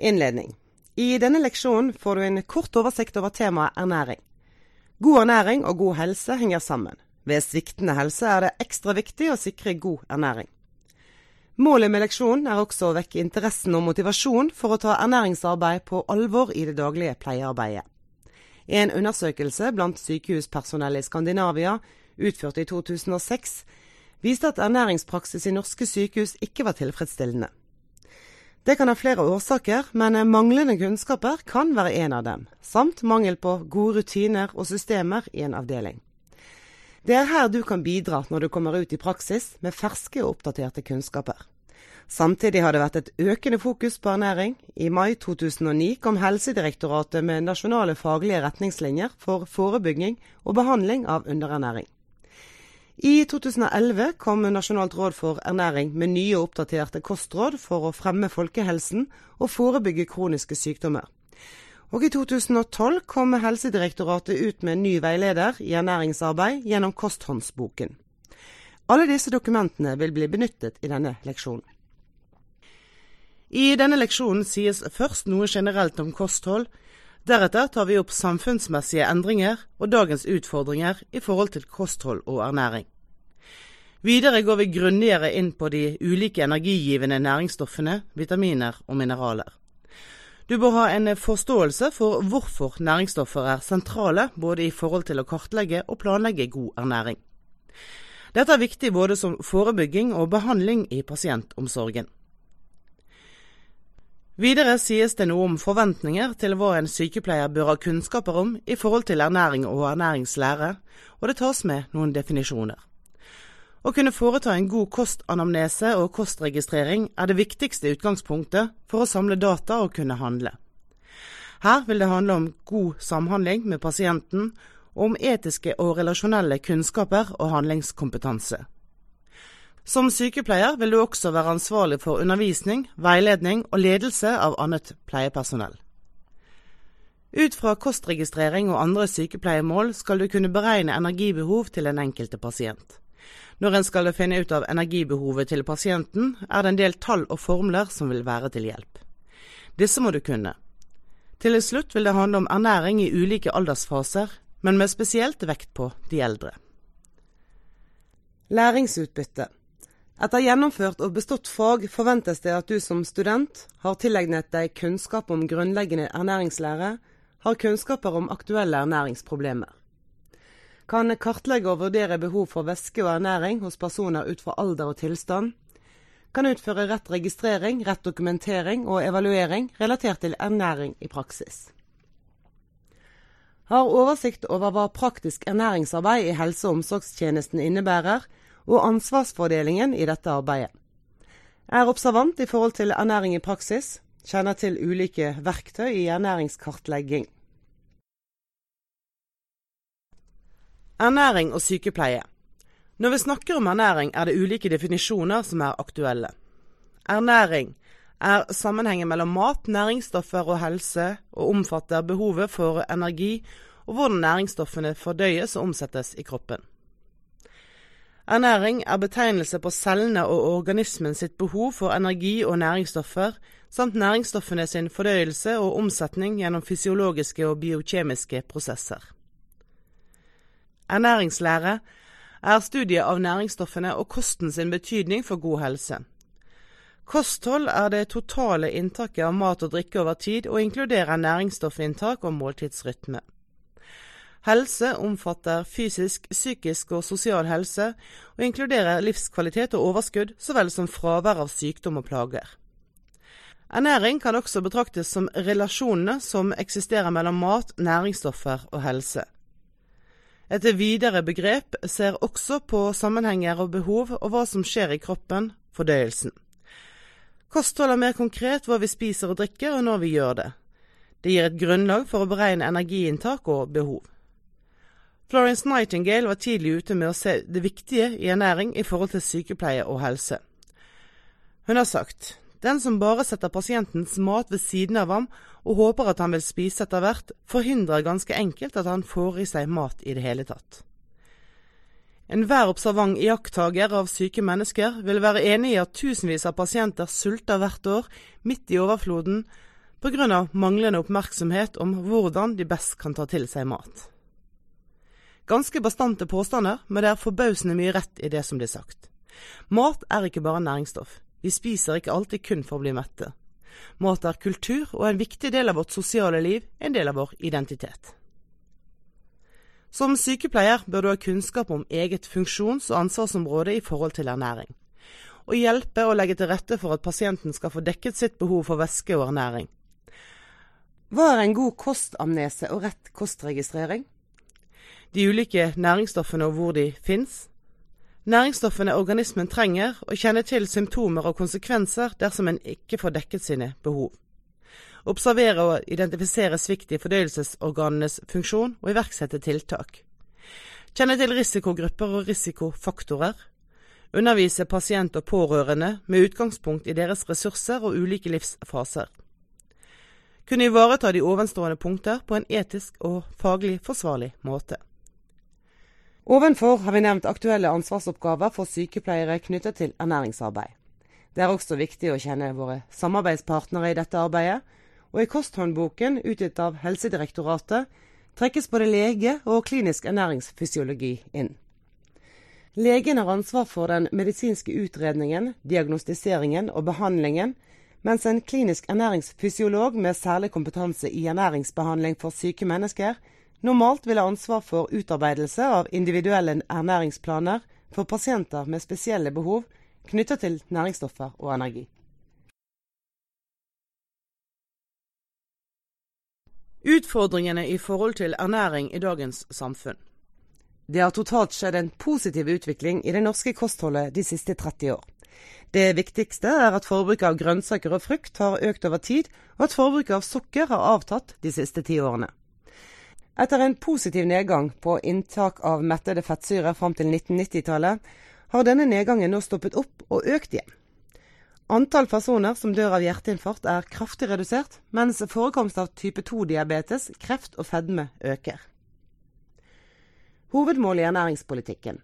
Innledning. I denne leksjonen får du en kort oversikt over temaet ernæring. God ernæring og god helse henger sammen. Ved sviktende helse er det ekstra viktig å sikre god ernæring. Målet med leksjonen er også å vekke interessen og motivasjon for å ta ernæringsarbeid på alvor i det daglige pleiearbeidet. En undersøkelse blant sykehuspersonell i Skandinavia, utført i 2006, viste at ernæringspraksis i norske sykehus ikke var tilfredsstillende. Det kan ha flere årsaker, men manglende kunnskaper kan være en av dem, samt mangel på gode rutiner og systemer i en avdeling. Det er her du kan bidra når du kommer ut i praksis med ferske og oppdaterte kunnskaper. Samtidig har det vært et økende fokus på ernæring. I mai 2009 kom Helsedirektoratet med nasjonale faglige retningslinjer for forebygging og behandling av underernæring. I 2011 kom Nasjonalt råd for ernæring med nye og oppdaterte kostråd for å fremme folkehelsen og forebygge kroniske sykdommer. Og i 2012 kom Helsedirektoratet ut med en ny veileder i ernæringsarbeid gjennom Kosthåndsboken. Alle disse dokumentene vil bli benyttet i denne leksjonen. I denne leksjonen sies først noe generelt om kosthold. Deretter tar vi opp samfunnsmessige endringer og dagens utfordringer i forhold til kosthold og ernæring. Videre går vi grundigere inn på de ulike energigivende næringsstoffene, vitaminer og mineraler. Du bør ha en forståelse for hvorfor næringsstoffer er sentrale, både i forhold til å kartlegge og planlegge god ernæring. Dette er viktig både som forebygging og behandling i pasientomsorgen. Videre sies det noe om forventninger til hva en sykepleier bør ha kunnskaper om i forhold til ernæring og ernæringslære, og det tas med noen definisjoner. Å kunne foreta en god kostanamnese og kostregistrering er det viktigste utgangspunktet for å samle data og kunne handle. Her vil det handle om god samhandling med pasienten, og om etiske og relasjonelle kunnskaper og handlingskompetanse. Som sykepleier vil du også være ansvarlig for undervisning, veiledning og ledelse av annet pleiepersonell. Ut fra kostregistrering og andre sykepleiemål skal du kunne beregne energibehov til den enkelte pasient. Når en skal finne ut av energibehovet til pasienten, er det en del tall og formler som vil være til hjelp. Disse må du kunne. Til slutt vil det handle om ernæring i ulike aldersfaser, men med spesielt vekt på de eldre. Læringsutbytte Etter gjennomført og bestått fag forventes det at du som student har tilegnet deg kunnskap om grunnleggende ernæringslære, har kunnskaper om aktuelle ernæringsproblemer kan kartlegge og vurdere behov for væske og ernæring hos personer ut fra alder og tilstand, kan utføre rett registrering, rett dokumentering og evaluering relatert til ernæring i praksis. Har oversikt over hva praktisk ernæringsarbeid i helse- og omsorgstjenesten innebærer, og ansvarsfordelingen i dette arbeidet. Er observant i forhold til ernæring i praksis, kjenner til ulike verktøy i ernæringskartlegging. Ernæring og sykepleie. Når vi snakker om ernæring, er det ulike definisjoner som er aktuelle. Ernæring er sammenhengen mellom mat, næringsstoffer og helse, og omfatter behovet for energi og hvordan næringsstoffene fordøyes og omsettes i kroppen. Ernæring er betegnelse på cellene og organismen sitt behov for energi og næringsstoffer, samt næringsstoffene sin fordøyelse og omsetning gjennom fysiologiske og biokjemiske prosesser. Ernæringslære er studiet av næringsstoffene og kosten sin betydning for god helse. Kosthold er det totale inntaket av mat og drikke over tid, og inkluderer næringsstoffinntak og måltidsrytme. Helse omfatter fysisk, psykisk og sosial helse, og inkluderer livskvalitet og overskudd, så vel som fravær av sykdom og plager. Ernæring kan også betraktes som relasjonene som eksisterer mellom mat, næringsstoffer og helse. Et videre begrep ser også på sammenhenger og behov og hva som skjer i kroppen, fordøyelsen. Kosthold er mer konkret hva vi spiser og drikker, og når vi gjør det. Det gir et grunnlag for å beregne energiinntak og behov. Florence Nightingale var tidlig ute med å se det viktige i ernæring i forhold til sykepleie og helse. Hun har sagt den som bare setter pasientens mat ved siden av ham og håper at han vil spise etter hvert, forhindrer ganske enkelt at han får i seg mat i det hele tatt. Enhver observant iakttaker av syke mennesker vil være enig i at tusenvis av pasienter sulter hvert år, midt i overfloden, pga. manglende oppmerksomhet om hvordan de best kan ta til seg mat. Ganske bastante påstander, men det er forbausende mye rett i det som blir sagt. Mat er ikke bare næringsstoff. Vi spiser ikke alltid kun for å bli mette. Mat er kultur og en viktig del av vårt sosiale liv, en del av vår identitet. Som sykepleier bør du ha kunnskap om eget funksjons- og ansvarsområde i forhold til ernæring, og hjelpe og legge til rette for at pasienten skal få dekket sitt behov for væske og ernæring. Hva er en god kostamnese og rett kostregistrering? De ulike næringsstoffene og hvor de fins. Næringsstoffene organismen trenger, og kjenner til symptomer og konsekvenser dersom en ikke får dekket sine behov observere og identifisere svikt i fordøyelsesorganenes funksjon og iverksette tiltak. Kjenne til risikogrupper og risikofaktorer. Undervise pasient og pårørende med utgangspunkt i deres ressurser og ulike livsfaser. Kunne ivareta de ovenstående punkter på en etisk og faglig forsvarlig måte. Ovenfor har vi nevnt aktuelle ansvarsoppgaver for sykepleiere knyttet til ernæringsarbeid. Det er også viktig å kjenne våre samarbeidspartnere i dette arbeidet, og i kosthåndboken utgitt av Helsedirektoratet trekkes både lege og klinisk ernæringsfysiologi inn. Legen har ansvar for den medisinske utredningen, diagnostiseringen og behandlingen, mens en klinisk ernæringsfysiolog med særlig kompetanse i ernæringsbehandling for syke mennesker normalt vil ha ansvar for utarbeidelse av individuelle ernæringsplaner for pasienter med spesielle behov knyttet til næringsstoffer og energi. Utfordringene i forhold til ernæring i dagens samfunn. Det har totalt skjedd en positiv utvikling i det norske kostholdet de siste 30 år. Det viktigste er at forbruket av grønnsaker og frukt har økt over tid, og at forbruket av sukker har avtatt de siste ti årene. Etter en positiv nedgang på inntak av mettede fettsyrer fram til 1990-tallet, har denne nedgangen nå stoppet opp og økt igjen. Antall personer som dør av hjerteinfarkt er kraftig redusert, mens forekomst av type 2-diabetes, kreft og fedme øker. Hovedmålet i ernæringspolitikken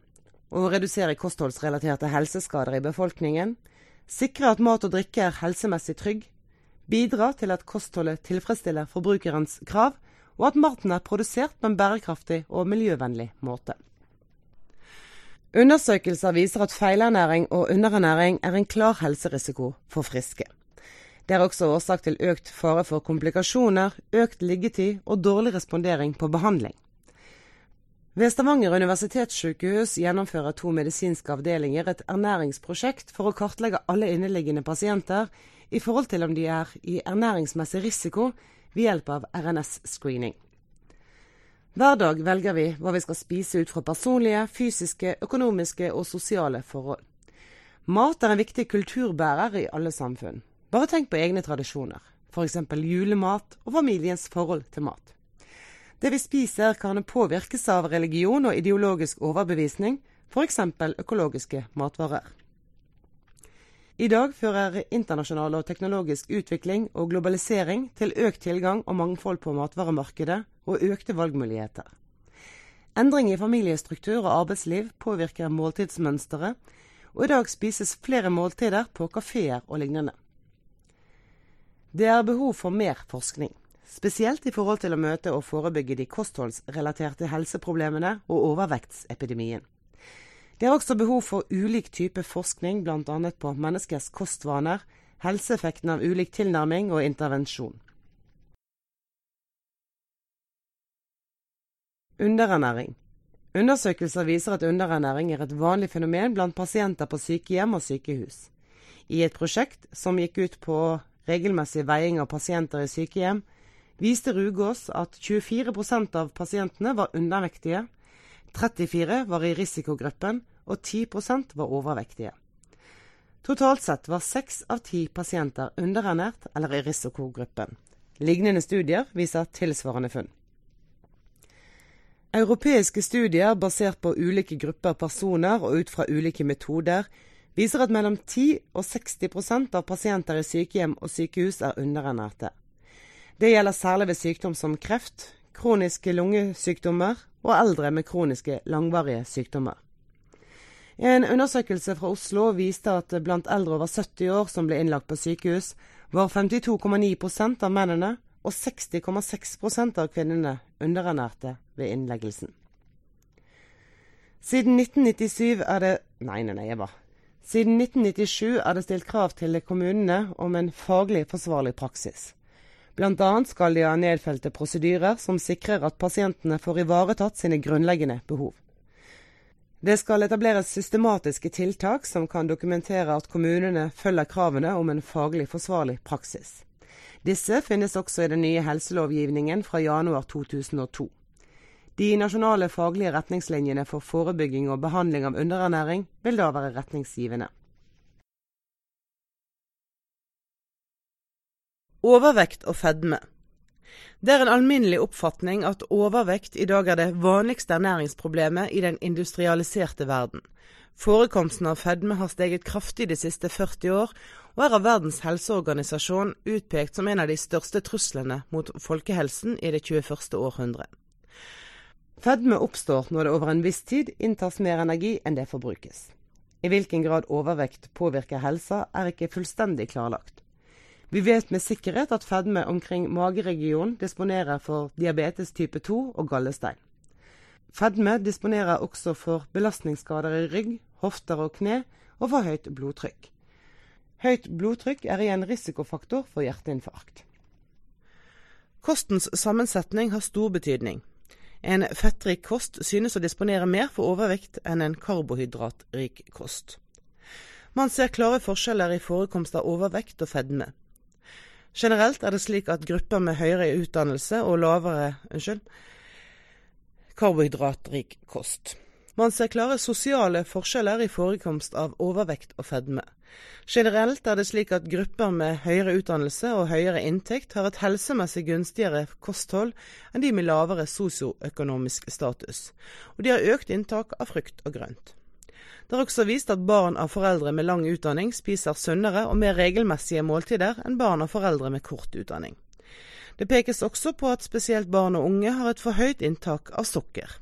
å redusere kostholdsrelaterte helseskader i befolkningen, sikre at mat og drikke er helsemessig trygg, bidra til at kostholdet tilfredsstiller forbrukerens krav, og at maten er produsert på en bærekraftig og miljøvennlig måte. Undersøkelser viser at feilernæring og underernæring er en klar helserisiko for friske. Det er også årsak til økt fare for komplikasjoner, økt liggetid og dårlig respondering på behandling. Ved Stavanger universitetssykehus gjennomfører to medisinske avdelinger et ernæringsprosjekt for å kartlegge alle inneliggende pasienter i forhold til om de er i ernæringsmessig risiko ved hjelp av RNS-screening. Hver dag velger vi hva vi skal spise ut fra personlige, fysiske, økonomiske og sosiale forhold. Mat er en viktig kulturbærer i alle samfunn. Bare tenk på egne tradisjoner, f.eks. julemat og familiens forhold til mat. Det vi spiser kan påvirkes av religion og ideologisk overbevisning, f.eks. økologiske matvarer. I dag fører internasjonal og teknologisk utvikling og globalisering til økt tilgang og mangfold på matvaremarkedet og økte valgmuligheter. Endring i familiestruktur og arbeidsliv påvirker måltidsmønsteret, og i dag spises flere måltider på kafeer og lignende. Det er behov for mer forskning, spesielt i forhold til å møte og forebygge de kostholdsrelaterte helseproblemene og overvektsepidemien. Det er også behov for ulik type forskning, bl.a. på menneskers kostvaner, helseeffekten av ulik tilnærming og intervensjon. Underernæring. Undersøkelser viser at underernæring er et vanlig fenomen blant pasienter på sykehjem og sykehus. I et prosjekt som gikk ut på regelmessig veiing av pasienter i sykehjem, viste Rugås at 24% av pasientene var undervektige, 34 var i risikogruppen og 10% var overvektige. Totalt sett var seks av ti pasienter underernært eller i risikogruppen. Lignende studier viser tilsvarende funn. Europeiske studier basert på ulike grupper personer og ut fra ulike metoder viser at mellom 10 og 60% av pasienter i sykehjem og sykehus er underernærte. Det gjelder særlig ved sykdom som kreft, kroniske lungesykdommer og eldre med kroniske langvarige sykdommer. En undersøkelse fra Oslo viste at blant eldre over 70 år som ble innlagt på sykehus, var 52,9% av mennene og 60,6% av kvinnene underernærte ved innleggelsen. Siden 1997 er det Nei, nei, nei, jeg var Siden 1997 er det stilt krav til kommunene om en faglig forsvarlig praksis. Annet skal de ha nedfelte prosedyrer som sikrer at pasientene får ivaretatt sine grunnleggende behov. Det skal etableres systematiske tiltak som kan dokumentere at kommunene følger kravene om en faglig forsvarlig praksis. Disse finnes også i den nye helselovgivningen fra januar 2002. De nasjonale faglige retningslinjene for forebygging og behandling av underernæring vil da være retningsgivende. Overvekt og fedme. Det er en alminnelig oppfatning at overvekt i dag er det vanligste ernæringsproblemet i den industrialiserte verden. Forekomsten av fedme har steget kraftig de siste 40 år, og er av Verdens helseorganisasjon utpekt som en av de største truslene mot folkehelsen i det 21. århundre. Fedme oppstår når det over en viss tid inntas mer energi enn det forbrukes. I hvilken grad overvekt påvirker helsa, er ikke fullstendig klarlagt. Vi vet med sikkerhet at fedme omkring mageregionen disponerer for diabetes type 2 og gallestein. Fedme disponerer også for belastningsskader i rygg, hofter og kne, og for høyt blodtrykk. Høyt blodtrykk er igjen risikofaktor for hjerteinfarkt. Kostens sammensetning har stor betydning. En fettrik kost synes å disponere mer for overvekt enn en karbohydratrik kost. Man ser klare forskjeller i forekomst av overvekt og fedme. Generelt er det slik at grupper med høyere utdannelse og lavere unnskyld, karbohydratrik kost. Man ser klare sosiale forskjeller i forekomst av overvekt og fedme. Generelt er det slik at grupper med høyere utdannelse og høyere inntekt har et helsemessig gunstigere kosthold enn de med lavere sosioøkonomisk status, og de har økt inntak av frukt og grønt. Det er også vist at barn av foreldre med lang utdanning spiser sunnere og mer regelmessige måltider enn barn av foreldre med kort utdanning. Det pekes også på at spesielt barn og unge har et for høyt inntak av sukker.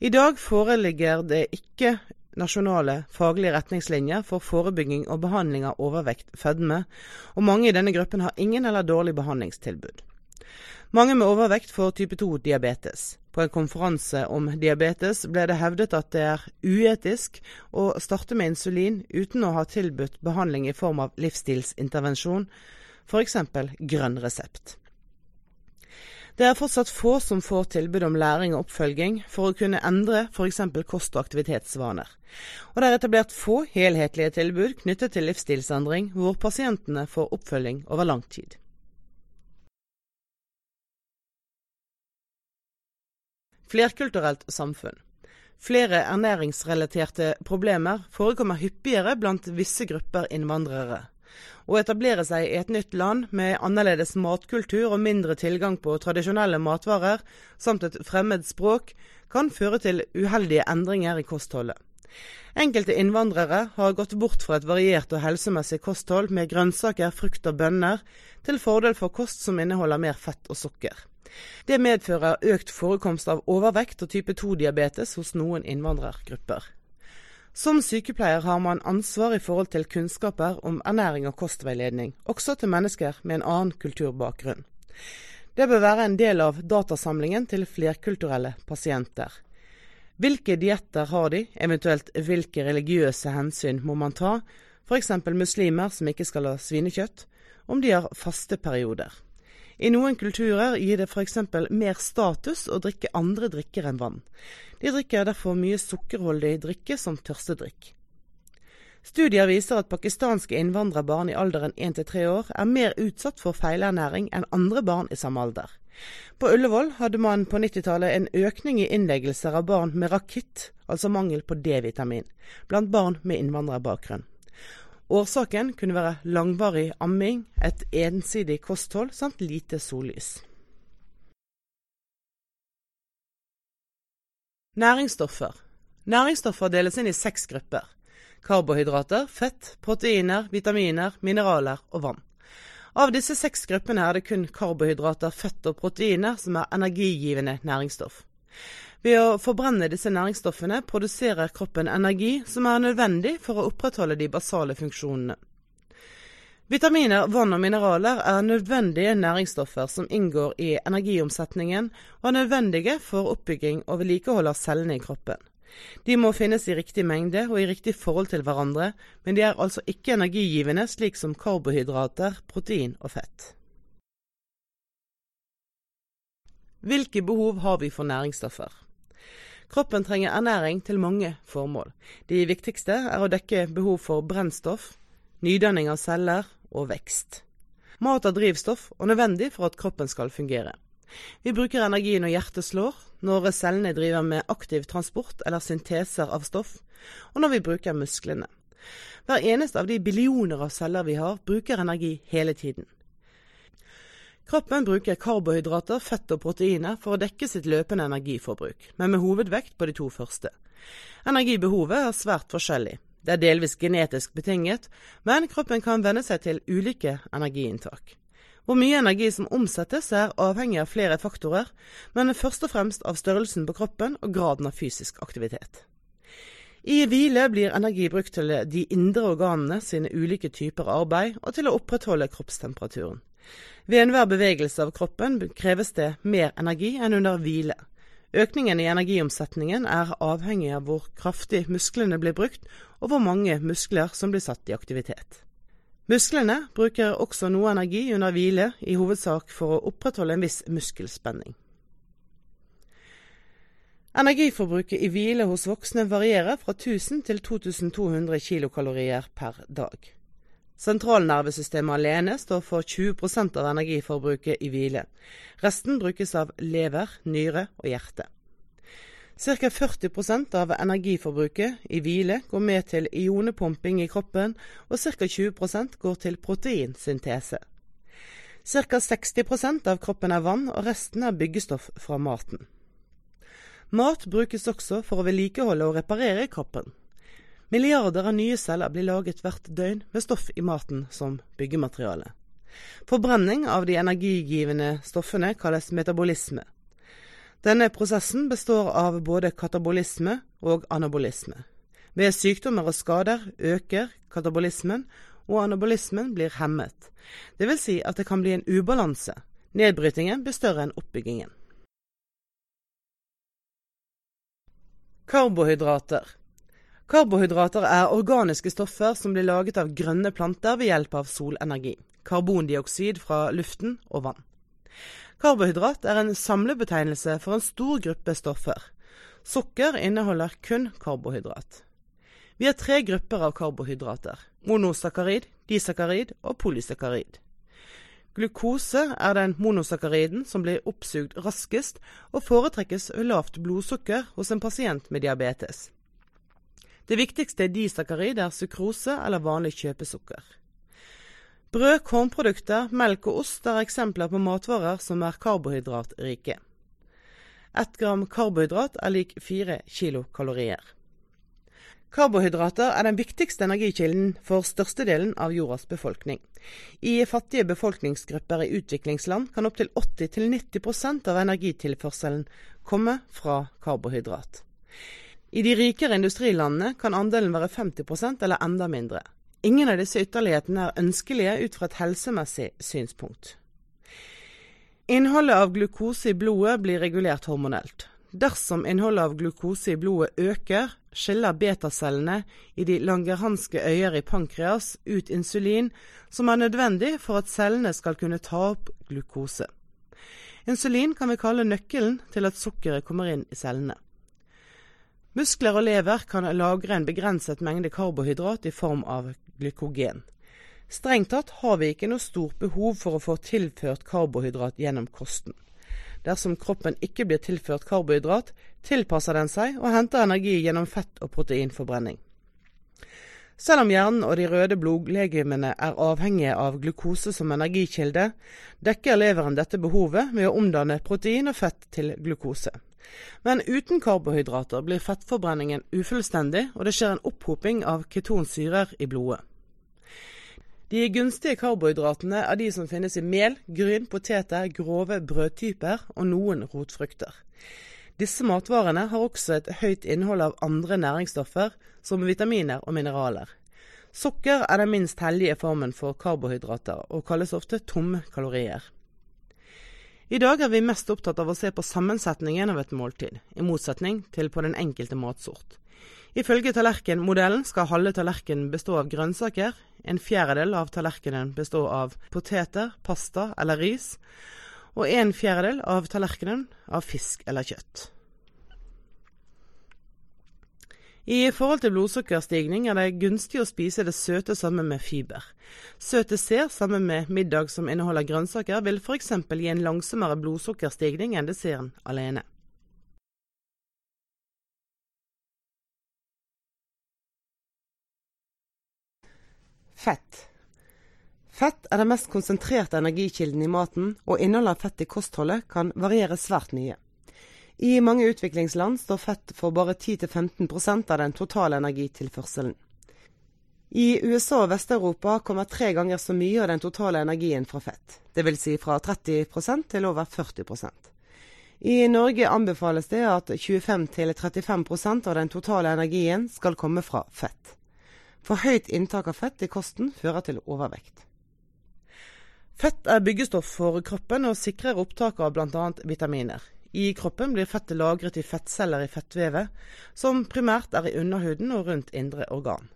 I dag foreligger det ikke nasjonale faglige retningslinjer for forebygging og behandling av overvekt, fedme, og mange i denne gruppen har ingen eller dårlig behandlingstilbud. Mange med overvekt får type 2-diabetes. På en konferanse om diabetes ble det hevdet at det er uetisk å starte med insulin uten å ha tilbudt behandling i form av livsstilsintervensjon, f.eks. grønn resept. Det er fortsatt få som får tilbud om læring og oppfølging for å kunne endre f.eks. kost- og aktivitetsvaner. Og det er etablert få helhetlige tilbud knyttet til livsstilsendring, hvor pasientene får oppfølging over lang tid. Flerkulturelt samfunn. Flere ernæringsrelaterte problemer forekommer hyppigere blant visse grupper innvandrere. Å etablere seg i et nytt land med annerledes matkultur og mindre tilgang på tradisjonelle matvarer, samt et fremmed språk, kan føre til uheldige endringer i kostholdet. Enkelte innvandrere har gått bort fra et variert og helsemessig kosthold med grønnsaker, frukt og bønner, til fordel for kost som inneholder mer fett og sukker. Det medfører økt forekomst av overvekt og type 2-diabetes hos noen innvandrergrupper. Som sykepleier har man ansvar i forhold til kunnskaper om ernæring og kostveiledning, også til mennesker med en annen kulturbakgrunn. Det bør være en del av datasamlingen til flerkulturelle pasienter. Hvilke dietter har de, eventuelt hvilke religiøse hensyn må man ta, f.eks. muslimer som ikke skal ha svinekjøtt, om de har faste perioder. I noen kulturer gir det f.eks. mer status å drikke andre drikker enn vann. De drikker derfor mye sukkerholdig drikke som tørstedrikk. Studier viser at pakistanske innvandrerbarn i alderen 1-3 år er mer utsatt for feilernæring enn andre barn i samme alder. På Ullevål hadde man på 90-tallet en økning i innleggelser av barn med rakitt, altså mangel på D-vitamin, blant barn med innvandrerbakgrunn. Årsaken kunne være langvarig amming, et ensidig kosthold samt lite sollys. Næringsstoffer. Næringsstoffer deles inn i seks grupper. Karbohydrater, fett, proteiner, vitaminer, mineraler og vann. Av disse seks gruppene er det kun karbohydrater, fett og proteiner som er energigivende næringsstoff. Ved å forbrenne disse næringsstoffene produserer kroppen energi som er nødvendig for å opprettholde de basale funksjonene. Vitaminer, vann og mineraler er nødvendige næringsstoffer som inngår i energiomsetningen, og er nødvendige for oppbygging og vedlikehold av cellene i kroppen. De må finnes i riktig mengde og i riktig forhold til hverandre, men de er altså ikke energigivende slik som karbohydrater, protein og fett. Hvilke behov har vi for næringsstoffer? Kroppen trenger ernæring til mange formål. De viktigste er å dekke behov for brennstoff, nydanning av celler og vekst. Mat er drivstoff og nødvendig for at kroppen skal fungere. Vi bruker energi når hjertet slår, når cellene driver med aktiv transport eller synteser av stoff, og når vi bruker musklene. Hver eneste av de billioner av celler vi har, bruker energi hele tiden. Kroppen bruker karbohydrater, fett og proteiner for å dekke sitt løpende energiforbruk, men med hovedvekt på de to første. Energibehovet er svært forskjellig, det er delvis genetisk betinget, men kroppen kan venne seg til ulike energiinntak. Hvor mye energi som omsettes er avhengig av flere faktorer, men først og fremst av størrelsen på kroppen og graden av fysisk aktivitet. I hvile blir energi brukt til de indre organene sine ulike typer arbeid, og til å opprettholde kroppstemperaturen. Ved enhver bevegelse av kroppen kreves det mer energi enn under hvile. Økningen i energiomsetningen er avhengig av hvor kraftig musklene blir brukt, og hvor mange muskler som blir satt i aktivitet. Musklene bruker også noe energi under hvile, i hovedsak for å opprettholde en viss muskelspenning. Energiforbruket i hvile hos voksne varierer fra 1000 til 2200 kilokalorier per dag. Sentralnervesystemet alene står for 20% av energiforbruket i hvile. Resten brukes av lever, nyre og hjerte. Ca. 40% av energiforbruket i hvile går med til ionepumping i kroppen, og ca. 20% går til proteinsyntese. Ca. 60% av kroppen er vann, og resten er byggestoff fra maten. Mat brukes også for å vedlikeholde og reparere kroppen. Milliarder av nye celler blir laget hvert døgn med stoff i maten som byggemateriale. Forbrenning av de energigivende stoffene kalles metabolisme. Denne prosessen består av både katabolisme og anabolisme. Ved sykdommer og skader øker katabolismen, og anabolismen blir hemmet. Det vil si at det kan bli en ubalanse. Nedbrytingen blir større enn oppbyggingen. Karbohydrater Karbohydrater er organiske stoffer som blir laget av grønne planter ved hjelp av solenergi, karbondioksid fra luften og vann. Karbohydrat er en samlebetegnelse for en stor gruppe stoffer. Sukker inneholder kun karbohydrat. Vi har tre grupper av karbohydrater. Monosakkarid, disakkarid og polysakkarid. Glukose er den monosakkariden som blir oppsugd raskest, og foretrekkes ved lavt blodsukker hos en pasient med diabetes. Det viktigste er sukrose eller vanlig kjøpesukker. Brød, kornprodukter, melk og ost er eksempler på matvarer som er karbohydratrike. Ett gram karbohydrat er lik fire kilokalorier. Karbohydrater er den viktigste energikilden for størstedelen av jordas befolkning. I fattige befolkningsgrupper i utviklingsland kan opptil 80-90% av energitilførselen komme fra karbohydrat. I de rikere industrilandene kan andelen være 50% eller enda mindre. Ingen av disse ytterlighetene er ønskelige ut fra et helsemessig synspunkt. Innholdet av glukose i blodet blir regulert hormonelt. Dersom innholdet av glukose i blodet øker, skiller betacellene i de langerhanske øyer i pankreas ut insulin, som er nødvendig for at cellene skal kunne ta opp glukose. Insulin kan vi kalle nøkkelen til at sukkeret kommer inn i cellene. Muskler og lever kan lagre en begrenset mengde karbohydrat i form av glykogen. Strengt tatt har vi ikke noe stort behov for å få tilført karbohydrat gjennom kosten. Dersom kroppen ikke blir tilført karbohydrat, tilpasser den seg og henter energi gjennom fett- og proteinforbrenning. Selv om hjernen og de røde blodlegemene er avhengige av glukose som energikilde, dekker leveren dette behovet ved å omdanne protein og fett til glukose. Men uten karbohydrater blir fettforbrenningen ufullstendig, og det skjer en opphoping av ketonsyrer i blodet. De gunstige karbohydratene er de som finnes i mel, gryn, poteter, grove brødtyper og noen rotfrukter. Disse matvarene har også et høyt innhold av andre næringsstoffer, som vitaminer og mineraler. Sukker er den minst hellige formen for karbohydrater, og kalles ofte tomme kalorier. I dag er vi mest opptatt av å se på sammensetningen av et måltid, i motsetning til på den enkelte matsort. Ifølge tallerkenmodellen skal halve tallerkenen bestå av grønnsaker, en fjerdedel av tallerkenen bestå av poteter, pasta eller ris, og en fjerdedel av tallerkenen av fisk eller kjøtt. I forhold til blodsukkerstigning er det gunstig å spise det søte sammen med fiber. Søt dessert sammen med middag som inneholder grønnsaker, vil f.eks. gi en langsommere blodsukkerstigning enn desserten alene. Fett. Fett er den mest konsentrerte energikilden i maten, og innholdet av fett i kostholdet kan variere svært mye. I mange utviklingsland står fett for bare 10-15% av den totale energitilførselen. I USA og Vest-Europa kommer tre ganger så mye av den totale energien fra fett, dvs. Si fra 30% til over 40% I Norge anbefales det at 25-35% av den totale energien skal komme fra fett. For høyt inntak av fett i kosten fører til overvekt. Fett er byggestoff for kroppen og sikrer opptak av bl.a. vitaminer. I kroppen blir fettet lagret i fettceller i fettvevet, som primært er i underhuden og rundt indre organ.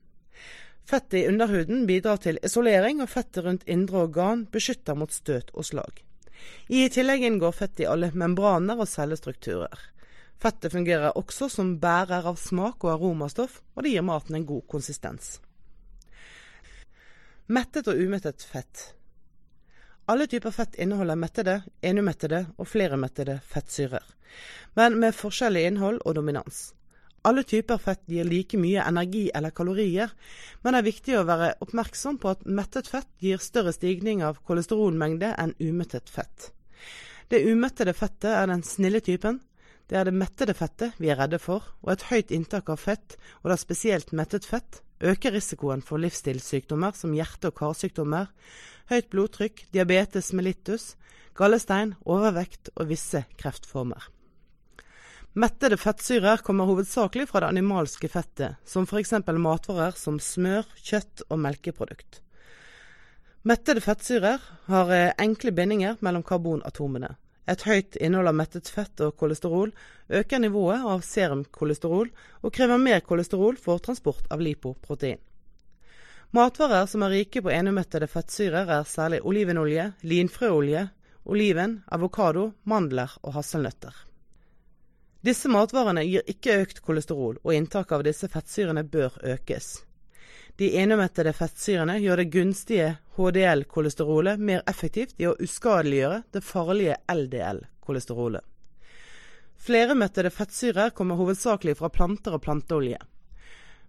Fettet i underhuden bidrar til isolering, og fettet rundt indre organ beskytter mot støt og slag. I tillegg inngår fett i alle membraner og cellestrukturer. Fettet fungerer også som bærer av smak og aromastoff, og det gir maten en god konsistens. Mettet og umettet fett alle typer fett inneholder mettede, enumettede og fleremettede fettsyrer, men med forskjellig innhold og dominans. Alle typer fett gir like mye energi eller kalorier, men det er viktig å være oppmerksom på at mettet fett gir større stigning av kolesterolmengde enn umettet fett. Det umettede fettet er den snille typen. Det er det mettede fettet vi er redde for, og et høyt inntak av fett, og da spesielt mettet fett, øker risikoen for livsstilssykdommer som hjerte- og karsykdommer, høyt blodtrykk, diabetes mellitus, gallestein, overvekt og visse kreftformer. Mettede fettsyrer kommer hovedsakelig fra det animalske fettet, som f.eks. matvarer som smør, kjøtt og melkeprodukt. Mettede fettsyrer har eh, enkle bindinger mellom karbonatomene. Et høyt innhold av mettet fett og kolesterol øker nivået av serumkolesterol og krever mer kolesterol for transport av lipoprotein. Matvarer som er rike på enumettede fettsyrer, er særlig olivenolje, linfrøolje, oliven, avokado, mandler og hasselnøtter. Disse matvarene gir ikke økt kolesterol, og inntaket av disse fettsyrene bør økes. De enumettede fettsyrene gjør det gunstige HDL-kolesterolet mer effektivt i å uskadeliggjøre det farlige LDL-kolesterolet. Fleremettede fettsyrer kommer hovedsakelig fra planter og planteolje.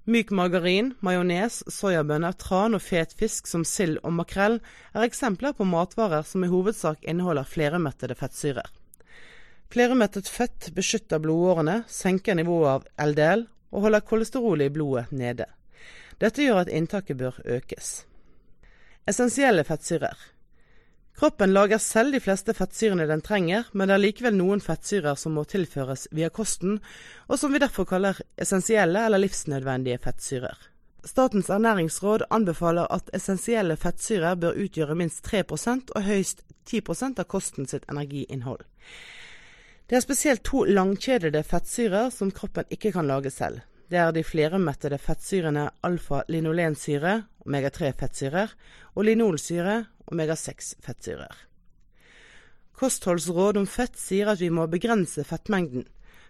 Myk margarin, majones, soyabønner, tran og fet fisk som sild og makrell er eksempler på matvarer som i hovedsak inneholder fleremettede fettsyrer. Fleremettet fett beskytter blodårene, senker nivået av LDL og holder kolesterolet i blodet nede. Dette gjør at inntaket bør økes. Essensielle fettsyrer. Kroppen lager selv de fleste fettsyrene den trenger, men det er likevel noen fettsyrer som må tilføres via kosten, og som vi derfor kaller essensielle eller livsnødvendige fettsyrer. Statens ernæringsråd anbefaler at essensielle fettsyrer bør utgjøre minst 3% og høyst 10% av kosten sitt energiinnhold. Det er spesielt to langkjedede fettsyrer som kroppen ikke kan lage selv. Det er de flermettede fettsyrene alfa-linolensyre, omega-3-fettsyrer, og linolsyre, omega-6-fettsyrer. Kostholdsråd om fett sier at vi må begrense fettmengden.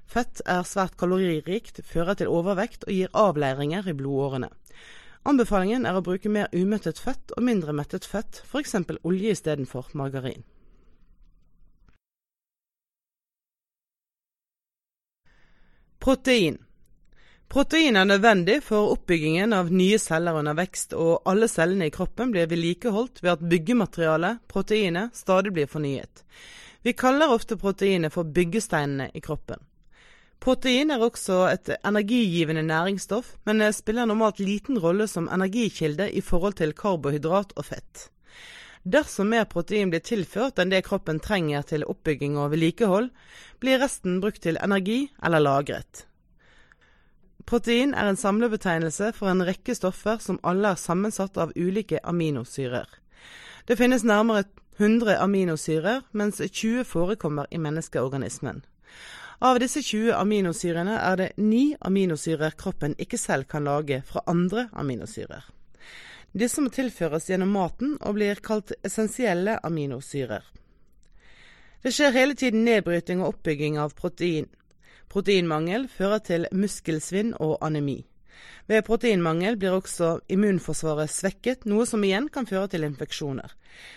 Fett er svært kaloririkt, fører til overvekt og gir avleiringer i blodårene. Anbefalingen er å bruke mer umettet fett og mindre mettet fett, f.eks. olje istedenfor margarin. Protein. Protein er nødvendig for oppbyggingen av nye celler under vekst, og alle cellene i kroppen blir vedlikeholdt ved at byggematerialet, proteinet, stadig blir fornyet. Vi kaller ofte proteinet for byggesteinene i kroppen. Protein er også et energigivende næringsstoff, men spiller normalt liten rolle som energikilde i forhold til karbohydrat og fett. Dersom mer protein blir tilført enn det kroppen trenger til oppbygging og vedlikehold, blir resten brukt til energi eller lagret. Protein er en samlebetegnelse for en rekke stoffer som alle er sammensatt av ulike aminosyrer. Det finnes nærmere 100 aminosyrer, mens 20 forekommer i menneskeorganismen. Av disse 20 aminosyrene er det ni aminosyrer kroppen ikke selv kan lage fra andre aminosyrer. Disse må tilføres gjennom maten og blir kalt essensielle aminosyrer. Det skjer hele tiden nedbryting og oppbygging av protein, Proteinmangel fører til muskelsvinn og anemi. Ved proteinmangel blir også immunforsvaret svekket, noe som igjen kan føre til infeksjoner.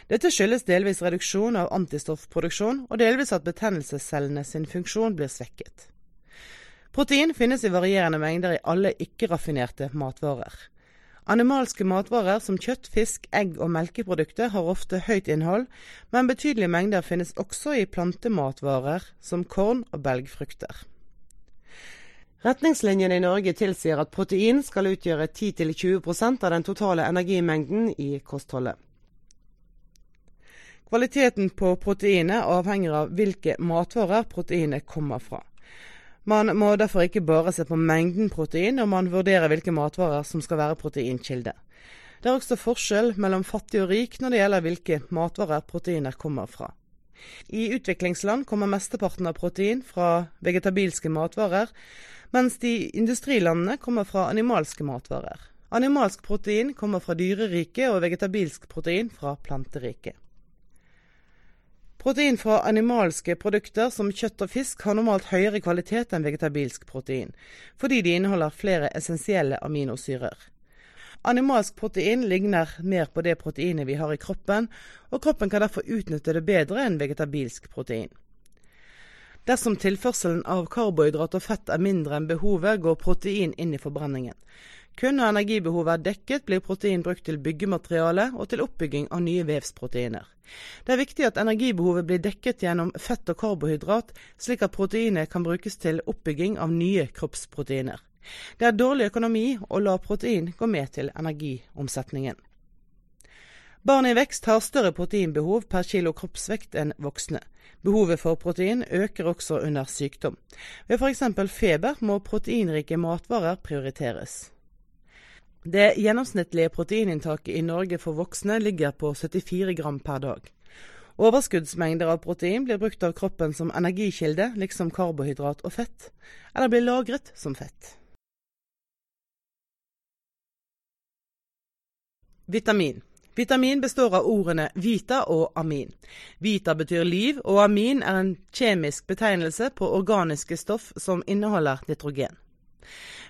Dette skyldes delvis reduksjon av antistoffproduksjon, og delvis at betennelsescellene sin funksjon blir svekket. Protein finnes i varierende mengder i alle ikke-raffinerte matvarer. Animalske matvarer som kjøtt, fisk, egg og melkeprodukter har ofte høyt innhold, men betydelige mengder finnes også i plantematvarer som korn og belgfrukter. Retningslinjene i Norge tilsier at protein skal utgjøre 10-20% av den totale energimengden i kostholdet. Kvaliteten på proteinet avhenger av hvilke matvarer proteinet kommer fra. Man må derfor ikke bare se på mengden protein når man vurderer hvilke matvarer som skal være proteinkilde. Det er også forskjell mellom fattig og rik når det gjelder hvilke matvarer proteiner kommer fra. I utviklingsland kommer mesteparten av protein fra vegetabilske matvarer, mens de industrilandene kommer fra animalske matvarer. Animalsk protein kommer fra dyreriket og vegetabilsk protein fra planteriket. Protein fra animalske produkter som kjøtt og fisk har normalt høyere kvalitet enn vegetabilsk protein, fordi de inneholder flere essensielle aminosyrer. Animalsk protein ligner mer på det proteinet vi har i kroppen, og kroppen kan derfor utnytte det bedre enn vegetabilsk protein. Dersom tilførselen av karbohydrat og fett er mindre enn behovet, går protein inn i forbrenningen. Kun når energibehovet er dekket, blir protein brukt til byggemateriale og til oppbygging av nye vevsproteiner. Det er viktig at energibehovet blir dekket gjennom fett og karbohydrat, slik at proteinet kan brukes til oppbygging av nye kroppsproteiner. Det er dårlig økonomi å la protein gå med til energiomsetningen. Barn i vekst har større proteinbehov per kilo kroppsvekt enn voksne. Behovet for protein øker også under sykdom. Ved f.eks. feber må proteinrike matvarer prioriteres. Det gjennomsnittlige proteininntaket i Norge for voksne ligger på 74 gram per dag. Overskuddsmengder av protein blir brukt av kroppen som energikilde, liksom karbohydrat og fett, eller blir lagret som fett. Vitamin Vitamin består av ordene vita og amin. Vita betyr liv, og amin er en kjemisk betegnelse på organiske stoff som inneholder nitrogen.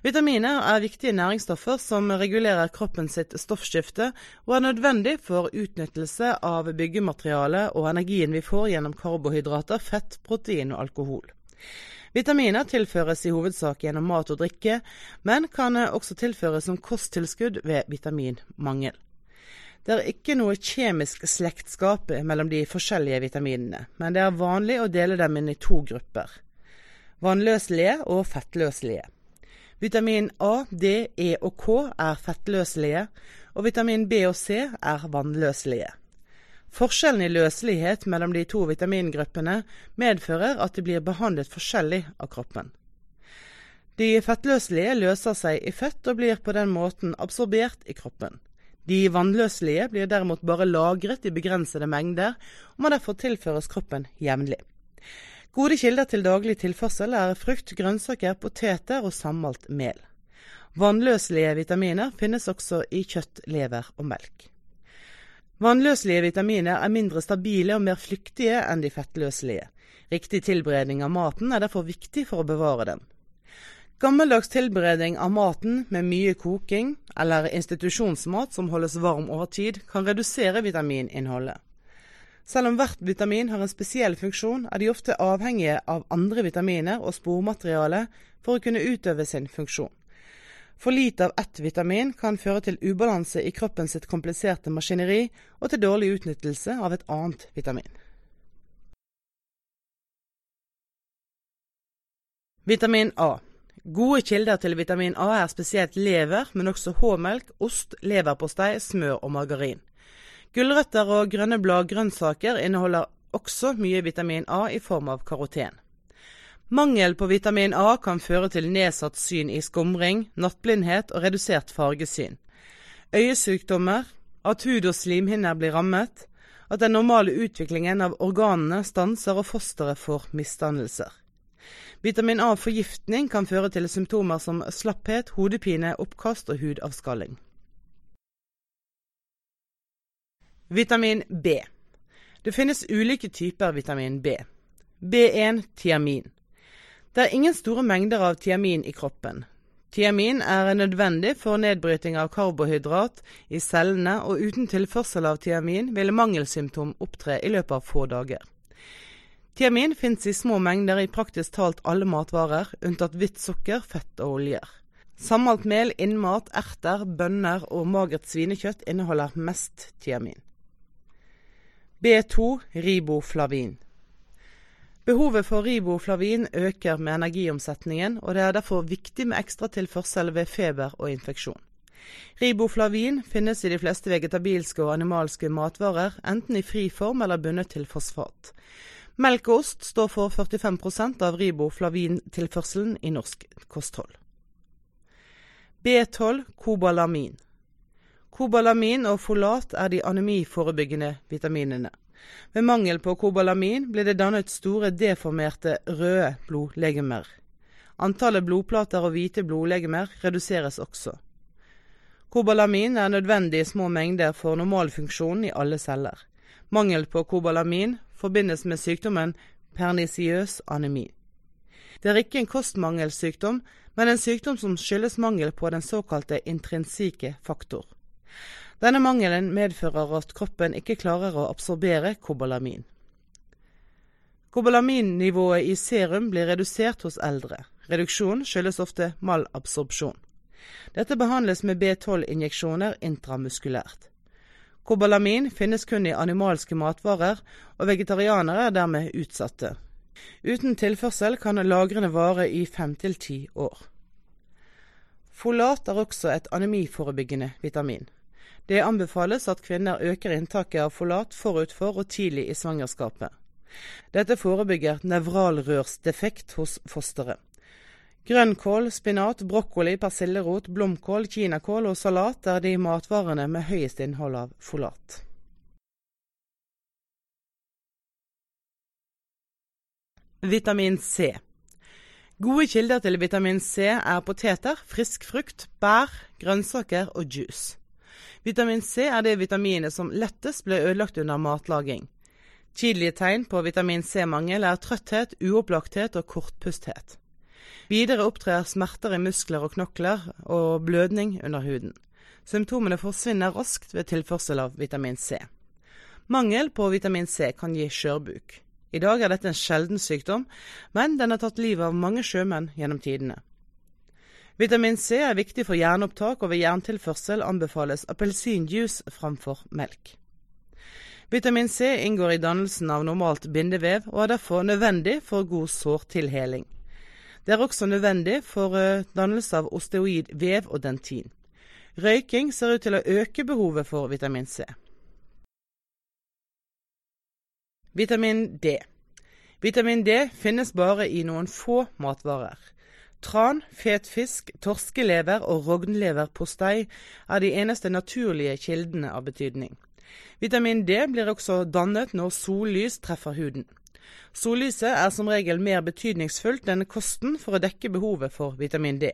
Vitaminer er viktige næringsstoffer som regulerer kroppen sitt stoffskifte, og er nødvendig for utnyttelse av byggematerialet og energien vi får gjennom karbohydrater, fett, protein og alkohol. Vitaminer tilføres i hovedsak gjennom mat og drikke, men kan også tilføres som kosttilskudd ved vitaminmangel. Det er ikke noe kjemisk slektskap mellom de forskjellige vitaminene, men det er vanlig å dele dem inn i to grupper. Vannløselige og fettløselige. Vitamin A, D, E og K er fettløselige, og vitamin B og C er vannløselige. Forskjellen i løselighet mellom de to vitamingruppene medfører at de blir behandlet forskjellig av kroppen. De fettløselige løser seg i fett og blir på den måten absorbert i kroppen. De vannløselige blir derimot bare lagret i begrensede mengder, og må derfor tilføres kroppen jevnlig. Gode kilder til daglig tilførsel er frukt, grønnsaker, poteter og sammalt mel. Vannløselige vitaminer finnes også i kjøtt, lever og melk. Vannløselige vitaminer er mindre stabile og mer flyktige enn de fettløselige. Riktig tilberedning av maten er derfor viktig for å bevare dem. Gammeldags tilberedning av maten med mye koking, eller institusjonsmat som holdes varm over tid, kan redusere vitamininnholdet. Selv om hvert vitamin har en spesiell funksjon, er de ofte avhengige av andre vitaminer og spormateriale for å kunne utøve sin funksjon. For lite av ett vitamin kan føre til ubalanse i kroppen sitt kompliserte maskineri, og til dårlig utnyttelse av et annet vitamin. Vitamin A Gode kilder til vitamin A er spesielt lever, men også H-melk, ost, leverpostei, smør og margarin. Gulrøtter og grønne bladgrønnsaker inneholder også mye vitamin A i form av karoten. Mangel på vitamin A kan føre til nedsatt syn i skumring, nattblindhet og redusert fargesyn. Øyesykdommer, at hud og slimhinner blir rammet, at den normale utviklingen av organene stanser og fosteret får misdannelser. Vitamin A-forgiftning kan føre til symptomer som slapphet, hodepine, oppkast og hudavskalling. Vitamin B. Det finnes ulike typer vitamin B. B1 tiamin. Det er ingen store mengder av tiamin i kroppen. Tiamin er nødvendig for nedbryting av karbohydrat i cellene, og uten tilførsel av tiamin vil mangelsymptom opptre i løpet av få dager. Tiamin finnes i små mengder i praktisk talt alle matvarer, unntatt hvitt sukker, fett og oljer. Sammalt mel, innmat, erter, bønner og magert svinekjøtt inneholder mest tiamin. B2 riboflavin. Behovet for riboflavin øker med energiomsetningen, og det er derfor viktig med ekstra tilførsel ved feber og infeksjon. Riboflavin finnes i de fleste vegetabilske og animalske matvarer, enten i fri form eller bundet til fosfat. Melk og ost står for 45% av riboflavintilførselen i norsk kosthold. B12 kobalamin. Kobalamin og folat er de anemiforebyggende vitaminene. Ved mangel på kobalamin blir det dannet store deformerte røde blodlegemer. Antallet blodplater og hvite blodlegemer reduseres også. Kobalamin er nødvendig i små mengder for normalfunksjonen i alle celler. Mangel på kobalamin forbindes med sykdommen pernisiøs anemi. Det er ikke en kostmangelsykdom, men en sykdom som skyldes mangel på den såkalte intrinsike faktor. Denne mangelen medfører at kroppen ikke klarer å absorbere kobalamin. Kobalaminnivået i serum blir redusert hos eldre. Reduksjonen skyldes ofte malabsorpsjon. Dette behandles med B12-injeksjoner intramuskulært. Kobalamin finnes kun i animalske matvarer, og vegetarianere er dermed utsatte. Uten tilførsel kan lagrene vare i fem til ti år. Folat er også et anemiforebyggende vitamin. Det anbefales at kvinner øker inntaket av folat forut for og tidlig i svangerskapet. Dette forebygger nevralrørsdefekt hos fosteret. Grønnkål, spinat, brokkoli, persillerot, blomkål, kinakål og salat er de matvarene med høyest innhold av folat. Vitamin C. Gode kilder til vitamin C er poteter, frisk frukt, bær, grønnsaker og juice. Vitamin C er det vitaminet som lettest ble ødelagt under matlaging. Tidlige tegn på vitamin C-mangel er trøtthet, uopplagthet og kortpusthet. Videre opptrer smerter i muskler og knokler og blødning under huden. Symptomene forsvinner raskt ved tilførsel av vitamin C. Mangel på vitamin C kan gi skjørbuk. I dag er dette en sjelden sykdom, men den har tatt livet av mange sjømenn gjennom tidene. Vitamin C er viktig for jernopptak, og ved jerntilførsel anbefales appelsinjuice framfor melk. Vitamin C inngår i dannelsen av normalt bindevev, og er derfor nødvendig for god sårtilheling. Det er også nødvendig for eh, dannelse av osteoid vev og dentin. Røyking ser ut til å øke behovet for vitamin C. Vitamin D. Vitamin D finnes bare i noen få matvarer. Tran, fet fisk, torskelever og rognleverpostei er de eneste naturlige kildene av betydning. Vitamin D blir også dannet når sollys treffer huden. Sollyset er som regel mer betydningsfullt enn kosten for å dekke behovet for vitamin D.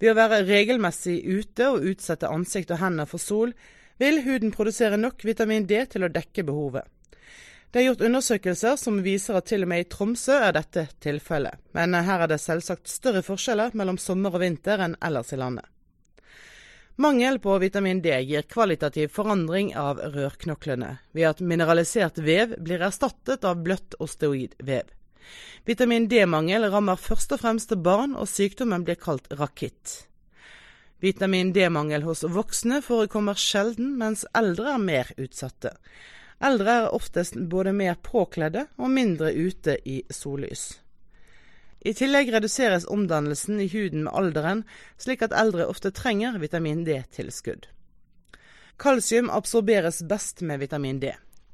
Ved å være regelmessig ute og utsette ansikt og hender for sol, vil huden produsere nok vitamin D til å dekke behovet. Det er gjort undersøkelser som viser at til og med i Tromsø er dette tilfellet, men her er det selvsagt større forskjeller mellom sommer og vinter enn ellers i landet. Mangel på vitamin D gir kvalitativ forandring av rørknoklene, ved at mineralisert vev blir erstattet av bløtt osteoidvev. Vitamin D-mangel rammer først og fremst barn, og sykdommen blir kalt rakitt. Vitamin D-mangel hos voksne forekommer sjelden, mens eldre er mer utsatte. Eldre er oftest både mer påkledde og mindre ute i sollys. I tillegg reduseres omdannelsen i huden med alderen, slik at eldre ofte trenger vitamin D-tilskudd. Kalsium absorberes best med vitamin D.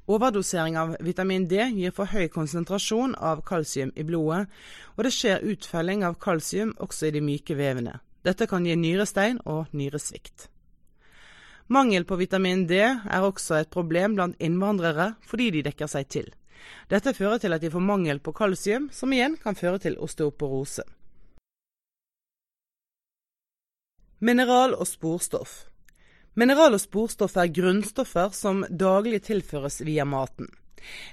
Overdosering av vitamin D gir for høy konsentrasjon av kalsium i blodet, og det skjer utfelling av kalsium også i de myke vevene. Dette kan gi nyrestein og nyresvikt. Mangel på vitamin D er også et problem blant innvandrere fordi de dekker seg til. Dette fører til at de får mangel på kalsium, som igjen kan føre til osteoporose. Mineral og sporstoff Mineral og sporstoff er grunnstoffer som daglig tilføres via maten.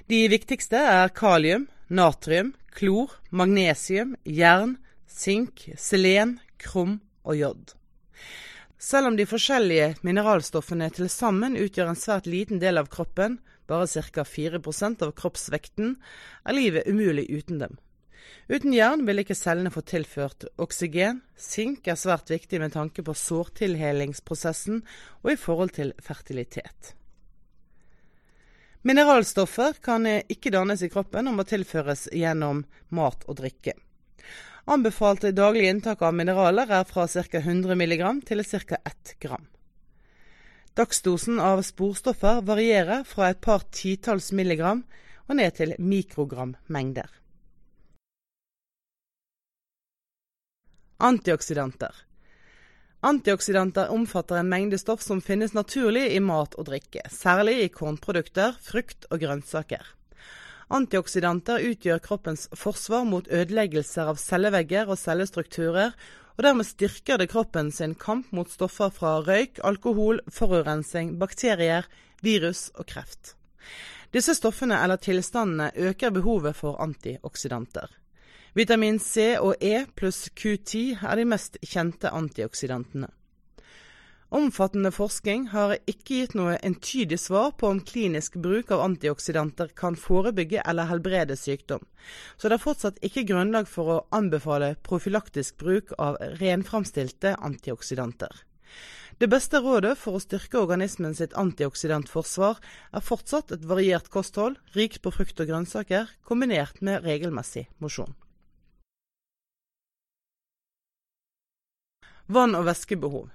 De viktigste er kalium, natrium, klor, magnesium, jern, sink, selen, krom og jod. Selv om de forskjellige mineralstoffene til sammen utgjør en svært liten del av kroppen, bare ca. 4% av kroppsvekten, er livet umulig uten dem. Uten jern vil ikke cellene få tilført oksygen. Sink er svært viktig med tanke på sårtilhelingsprosessen og i forhold til fertilitet. Mineralstoffer kan ikke dannes i kroppen og må tilføres gjennom mat og drikke. Anbefalt daglig inntak av mineraler er fra ca. 100 mg til ca. 1 gram. Dagsdosen av sporstoffer varierer fra et par titalls milligram og ned til mikrogram mengder. Antioksidanter Antioksidanter omfatter en mengde stoff som finnes naturlig i mat og drikke, særlig i kornprodukter, frukt og grønnsaker. Antioksidanter utgjør kroppens forsvar mot ødeleggelser av cellevegger og cellestrukturer, og dermed styrker det kroppen sin kamp mot stoffer fra røyk, alkohol, forurensning, bakterier, virus og kreft. Disse stoffene eller tilstandene øker behovet for antioksidanter. Vitamin C og E pluss Q10 er de mest kjente antioksidantene. Omfattende forskning har ikke gitt noe entydig svar på om klinisk bruk av antioksidanter kan forebygge eller helbrede sykdom, så det er fortsatt ikke grunnlag for å anbefale profylaktisk bruk av renframstilte antioksidanter. Det beste rådet for å styrke organismen sitt antioksidantforsvar er fortsatt et variert kosthold, rikt på frukt og grønnsaker, kombinert med regelmessig mosjon. Vann- og væskebehov.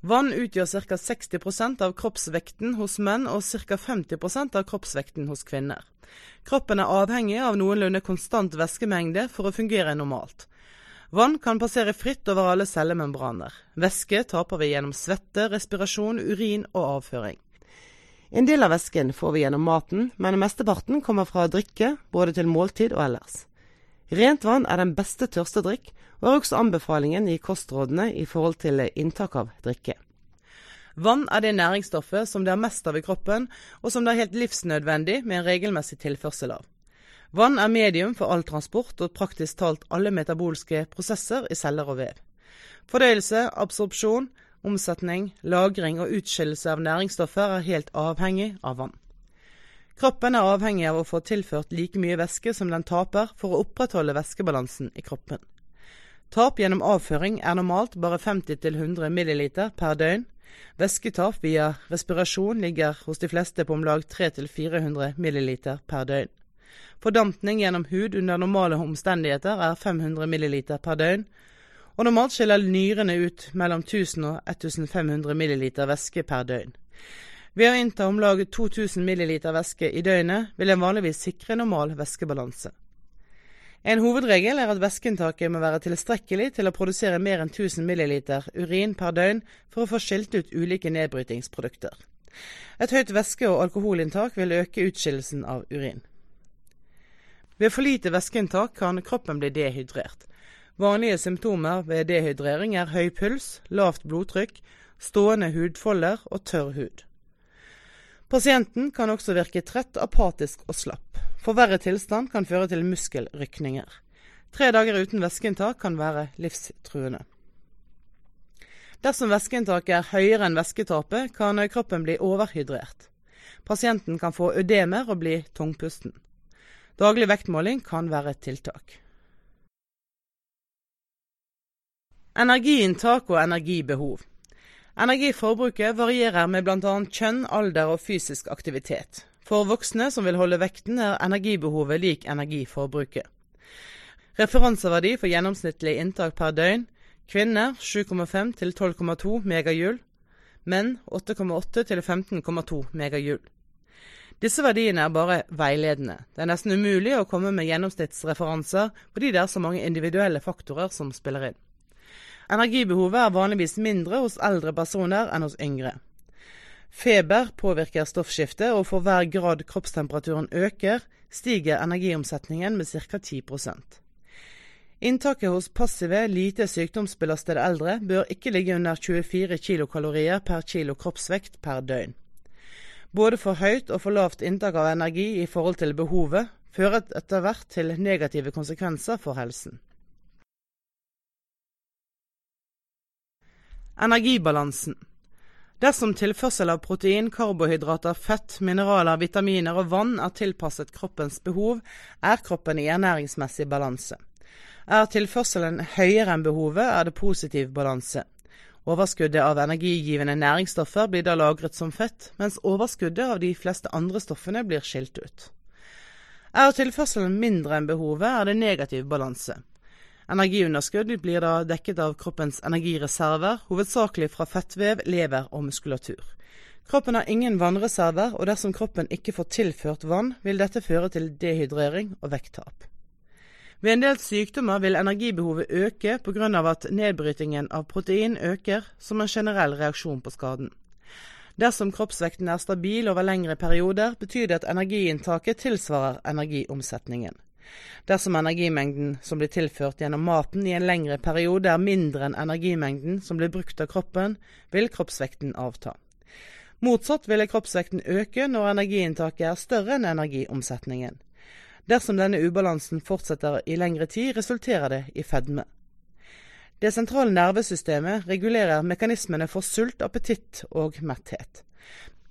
Vann utgjør ca. 60% av kroppsvekten hos menn og ca. 50% av kroppsvekten hos kvinner. Kroppen er avhengig av noenlunde konstant væskemengde for å fungere normalt. Vann kan passere fritt over alle cellemembraner. Væske taper vi gjennom svette, respirasjon, urin og avføring. En del av væsken får vi gjennom maten, men mesteparten kommer fra drikke, både til måltid og ellers. Rent vann er den beste tørstedrikk, og er også anbefalingen i kostrådene i forhold til inntak av drikke. Vann er det næringsstoffet som det er mest av i kroppen, og som det er helt livsnødvendig med en regelmessig tilførsel av. Vann er medium for all transport og praktisk talt alle metabolske prosesser i celler og vev. Fordøyelse, absorpsjon, omsetning, lagring og utskillelse av næringsstoffer er helt avhengig av vann. Kroppen er avhengig av å få tilført like mye væske som den taper for å opprettholde væskebalansen i kroppen. Tap gjennom avføring er normalt bare 50-100 ml per døgn. Væsketap via respirasjon ligger hos de fleste på om lag 300-400 ml per døgn. Fordampning gjennom hud under normale omstendigheter er 500 ml per døgn, og normalt skiller nyrene ut mellom 1000 og 1500 ml væske per døgn. Ved å innta om lag 2000 ml væske i døgnet vil en vanligvis sikre normal væskebalanse. En hovedregel er at væskeinntaket må være tilstrekkelig til å produsere mer enn 1000 ml urin per døgn for å få skilt ut ulike nedbrytingsprodukter. Et høyt væske- og alkoholinntak vil øke utskillelsen av urin. Ved for lite væskeinntak kan kroppen bli dehydrert. Vanlige symptomer ved dehydrering er høy puls, lavt blodtrykk, stående hudfolder og tørr hud. Pasienten kan også virke trett, apatisk og slapp. Forverret tilstand kan føre til muskelrykninger. Tre dager uten væskeinntak kan være livstruende. Dersom væskeinntaket er høyere enn væsketapet, kan kroppen bli overhydrert. Pasienten kan få ødemer og bli tungpusten. Daglig vektmåling kan være et tiltak. Energiinntak og energibehov. Energiforbruket varierer med bl.a. kjønn, alder og fysisk aktivitet. For voksne som vil holde vekten, er energibehovet lik energiforbruket. Referanseverdi for gjennomsnittlig inntak per døgn kvinner 7,5 til 12,2 megajoule, menn 8,8 til 15,2 megajoule. Disse verdiene er bare veiledende. Det er nesten umulig å komme med gjennomsnittsreferanser fordi det er så mange individuelle faktorer som spiller inn. Energibehovet er vanligvis mindre hos eldre personer enn hos yngre. Feber påvirker stoffskiftet, og for hver grad kroppstemperaturen øker, stiger energiomsetningen med ca. 10% Inntaket hos passive, lite sykdomsbelastede eldre bør ikke ligge under 24 kilokalorier per kilo kroppsvekt per døgn. Både for høyt og for lavt inntak av energi i forhold til behovet fører etter hvert til negative konsekvenser for helsen. Energibalansen Dersom tilførsel av protein, karbohydrater, fett, mineraler, vitaminer og vann er tilpasset kroppens behov, er kroppen i ernæringsmessig balanse. Er tilførselen høyere enn behovet, er det positiv balanse. Overskuddet av energigivende næringsstoffer blir da lagret som fett, mens overskuddet av de fleste andre stoffene blir skilt ut. Er tilførselen mindre enn behovet, er det negativ balanse. Energiunderskudd blir da dekket av kroppens energireserver, hovedsakelig fra fettvev, lever og muskulatur. Kroppen har ingen vannreserver, og dersom kroppen ikke får tilført vann, vil dette føre til dehydrering og vekttap. Ved en del sykdommer vil energibehovet øke pga. at nedbrytingen av protein øker som en generell reaksjon på skaden. Dersom kroppsvekten er stabil over lengre perioder, betyr det at energiinntaket tilsvarer energiomsetningen. Dersom energimengden som blir tilført gjennom maten i en lengre periode er mindre enn energimengden som blir brukt av kroppen, vil kroppsvekten avta. Motsatt ville kroppsvekten øke når energiinntaket er større enn energiomsetningen. Dersom denne ubalansen fortsetter i lengre tid, resulterer det i fedme. Det sentrale nervesystemet regulerer mekanismene for sult, appetitt og metthet.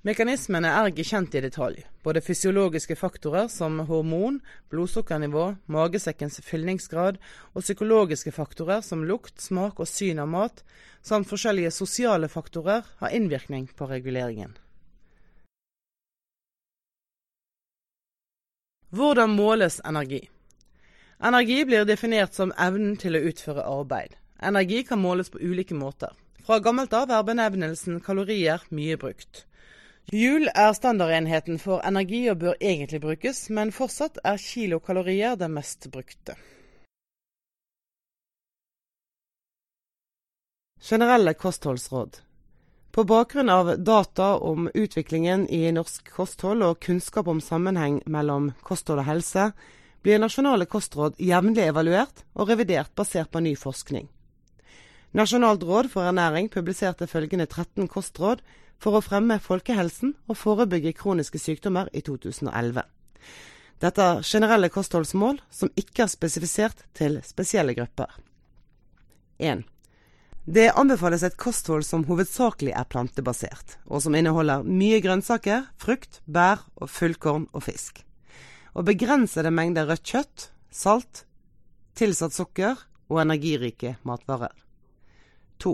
Mekanismene er ikke kjent i detalj. Både fysiologiske faktorer som hormon, blodsukkernivå, magesekkens fyllingsgrad, og psykologiske faktorer som lukt, smak og syn av mat, samt forskjellige sosiale faktorer, har innvirkning på reguleringen. Hvordan måles energi? Energi blir definert som evnen til å utføre arbeid. Energi kan måles på ulike måter. Fra gammelt av er benevnelsen kalorier mye brukt. Joule er standardenheten for energi og bør egentlig brukes, men fortsatt er kilokalorier det mest brukte. Generelle kostholdsråd på bakgrunn av data om utviklingen i norsk kosthold og kunnskap om sammenheng mellom kosthold og helse, blir nasjonale kostråd jevnlig evaluert og revidert basert på ny forskning. Nasjonalt råd for ernæring publiserte følgende 13 kostråd for å fremme folkehelsen og forebygge kroniske sykdommer i 2011. Dette er generelle kostholdsmål som ikke er spesifisert til spesielle grupper. 1. Det anbefales et kosthold som hovedsakelig er plantebasert, og som inneholder mye grønnsaker, frukt, bær og fullkorn og fisk. Og begrensede mengder rødt kjøtt, salt, tilsatt sukker og energirike matvarer. 2.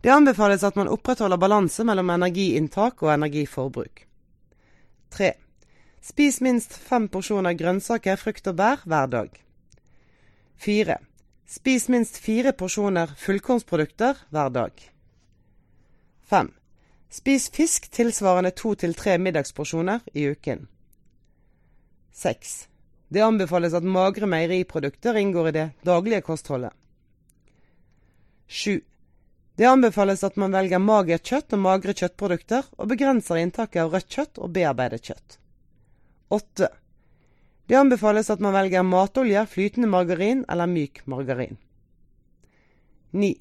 Det anbefales at man opprettholder balanse mellom energiinntak og energiforbruk. 3. Spis minst fem porsjoner grønnsaker, frukt og bær hver dag. 4. Spis minst fire porsjoner fullkornsprodukter hver dag. 5. Spis fisk tilsvarende to til tre middagsporsjoner i uken. 6. Det anbefales at magre meieriprodukter inngår i det daglige kostholdet. 7. Det anbefales at man velger magert kjøtt og magre kjøttprodukter, og begrenser inntaket av rødt kjøtt og bearbeidet kjøtt. 8. Det anbefales at man velger matolje, flytende margarin eller myk margarin. 9.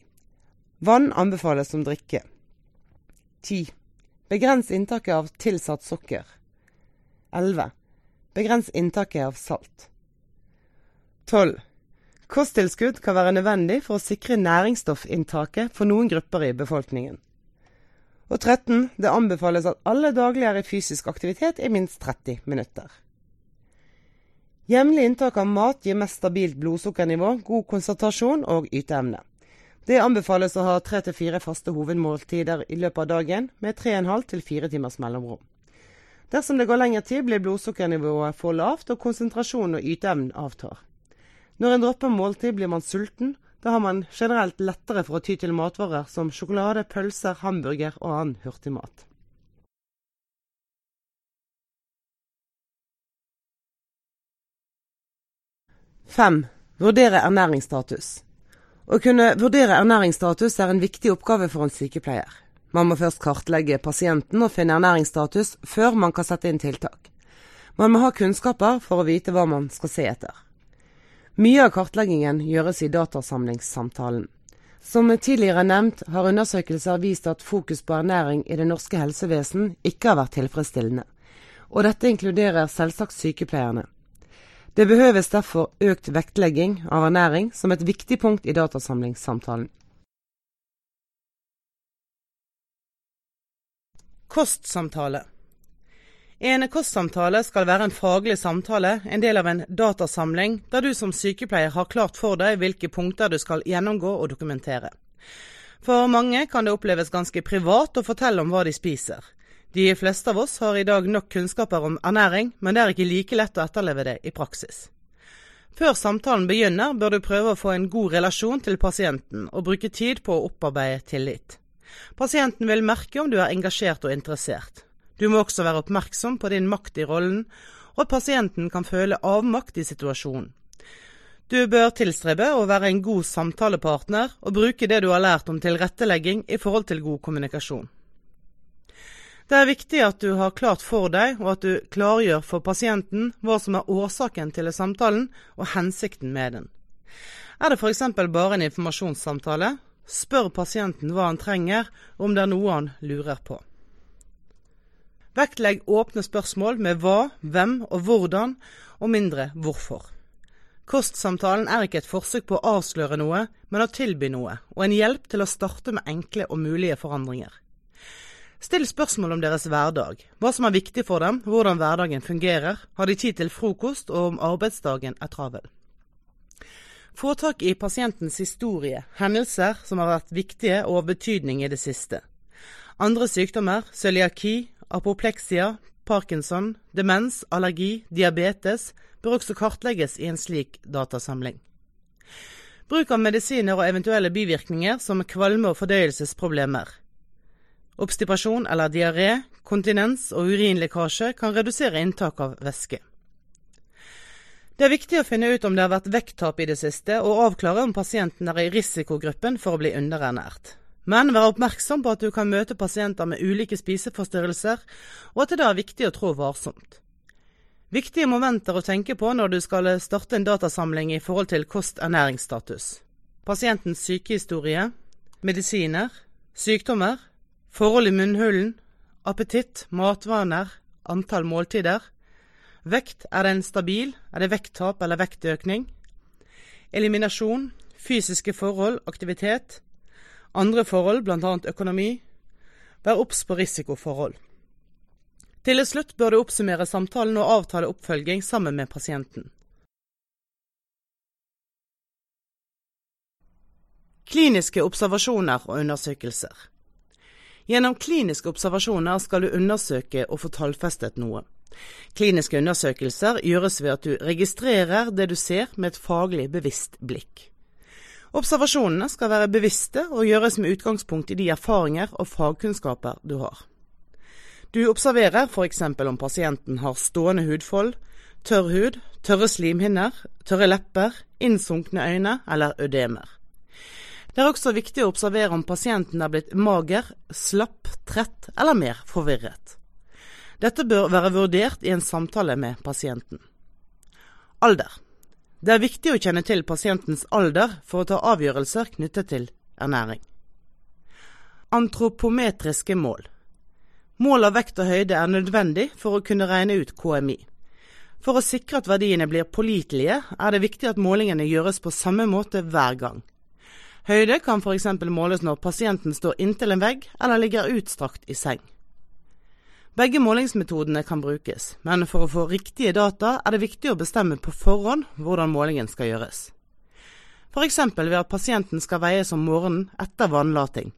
Vann anbefales som drikke. 10. Begrens inntaket av tilsatt sukker. 11. Begrens inntaket av salt. 12. Kosttilskudd kan være nødvendig for å sikre næringsstoffinntaket for noen grupper i befolkningen. Og 13. Det anbefales at alle daglig er i fysisk aktivitet i minst 30 minutter. Jevnlig inntak av mat gir mest stabilt blodsukkernivå, god konsentrasjon og yteevne. Det anbefales å ha tre til fire faste hovedmåltider i løpet av dagen, med tre og en halv til fire timers mellomrom. Dersom det går lengre tid, blir blodsukkernivået for lavt, og konsentrasjonen og yteevnen avtar. Når en dropper måltid, blir man sulten. Da har man generelt lettere for å ty til matvarer som sjokolade, pølser, hamburger og annen hurtigmat. Fem. Vurdere ernæringsstatus. Å kunne vurdere ernæringsstatus er en viktig oppgave for en sykepleier. Man må først kartlegge pasienten og finne ernæringsstatus før man kan sette inn tiltak. Man må ha kunnskaper for å vite hva man skal se etter. Mye av kartleggingen gjøres i datasamlingssamtalen. Som tidligere nevnt har undersøkelser vist at fokus på ernæring i det norske helsevesen ikke har vært tilfredsstillende, og dette inkluderer selvsagt sykepleierne. Det behøves derfor økt vektlegging av ernæring som et viktig punkt i datasamlingssamtalen. Kostsamtale En kostsamtale skal være en faglig samtale, en del av en datasamling, der du som sykepleier har klart for deg hvilke punkter du skal gjennomgå og dokumentere. For mange kan det oppleves ganske privat å fortelle om hva de spiser. De fleste av oss har i dag nok kunnskaper om ernæring, men det er ikke like lett å etterleve det i praksis. Før samtalen begynner, bør du prøve å få en god relasjon til pasienten, og bruke tid på å opparbeide tillit. Pasienten vil merke om du er engasjert og interessert. Du må også være oppmerksom på din makt i rollen, og at pasienten kan føle avmakt i situasjonen. Du bør tilstrebe å være en god samtalepartner og bruke det du har lært om tilrettelegging i forhold til god kommunikasjon. Det er viktig at du har klart for deg, og at du klargjør for pasienten hva som er årsaken til samtalen og hensikten med den. Er det f.eks. bare en informasjonssamtale, spør pasienten hva han trenger, og om det er noe han lurer på. Vektlegg åpne spørsmål med hva, hvem og hvordan, og mindre hvorfor. Kostsamtalen er ikke et forsøk på å avsløre noe, men å tilby noe, og en hjelp til å starte med enkle og mulige forandringer. Still spørsmål om deres hverdag, hva som er viktig for dem, hvordan hverdagen fungerer, har de tid til frokost og om arbeidsdagen er travel. Få tak i pasientens historie, hendelser som har vært viktige og av betydning i det siste. Andre sykdommer, cøliaki, Apopleksia, parkinson, demens, allergi, diabetes bør også kartlegges i en slik datasamling. Bruk av medisiner og eventuelle bivirkninger som kvalme- og fordøyelsesproblemer. Obstipasjon eller diaré, kontinens og urinlekkasje kan redusere inntak av væske. Det er viktig å finne ut om det har vært vekttap i det siste, og avklare om pasienten er i risikogruppen for å bli underernært. Men vær oppmerksom på at du kan møte pasienter med ulike spiseforstyrrelser, og at det er viktig å trå varsomt. Viktige momenter å tenke på når du skal starte en datasamling i forhold til kost-ernæringsstatus. Pasientens sykehistorie, medisiner, sykdommer, forhold i munnhulen, appetitt, matvaner, antall måltider. Vekt, er den stabil, er det vekttap eller vektøkning? Eliminasjon, fysiske forhold, aktivitet, andre forhold, bl.a. økonomi. Vær obs på risikoforhold. Til slutt bør du oppsummere samtalen og avtale oppfølging sammen med pasienten. Kliniske observasjoner og undersøkelser. Gjennom kliniske observasjoner skal du undersøke og få tallfestet noe. Kliniske undersøkelser gjøres ved at du registrerer det du ser med et faglig bevisst blikk. Observasjonene skal være bevisste og gjøres med utgangspunkt i de erfaringer og fagkunnskaper du har. Du observerer f.eks. om pasienten har stående hudfold, tørr hud, tørre slimhinner, tørre lepper, innsunkne øyne eller ødemer. Det er også viktig å observere om pasienten er blitt mager, slapp, trett eller mer forvirret. Dette bør være vurdert i en samtale med pasienten. Alder. Det er viktig å kjenne til pasientens alder for å ta avgjørelser knyttet til ernæring. Antropometriske mål. Mål av vekt og høyde er nødvendig for å kunne regne ut KMI. For å sikre at verdiene blir pålitelige, er det viktig at målingene gjøres på samme måte hver gang. Høyde kan f.eks. måles når pasienten står inntil en vegg eller ligger utstrakt i seng. Begge målingsmetodene kan brukes, men for å få riktige data er det viktig å bestemme på forhånd hvordan målingen skal gjøres. F.eks. ved at pasienten skal veies om morgenen etter vannlating.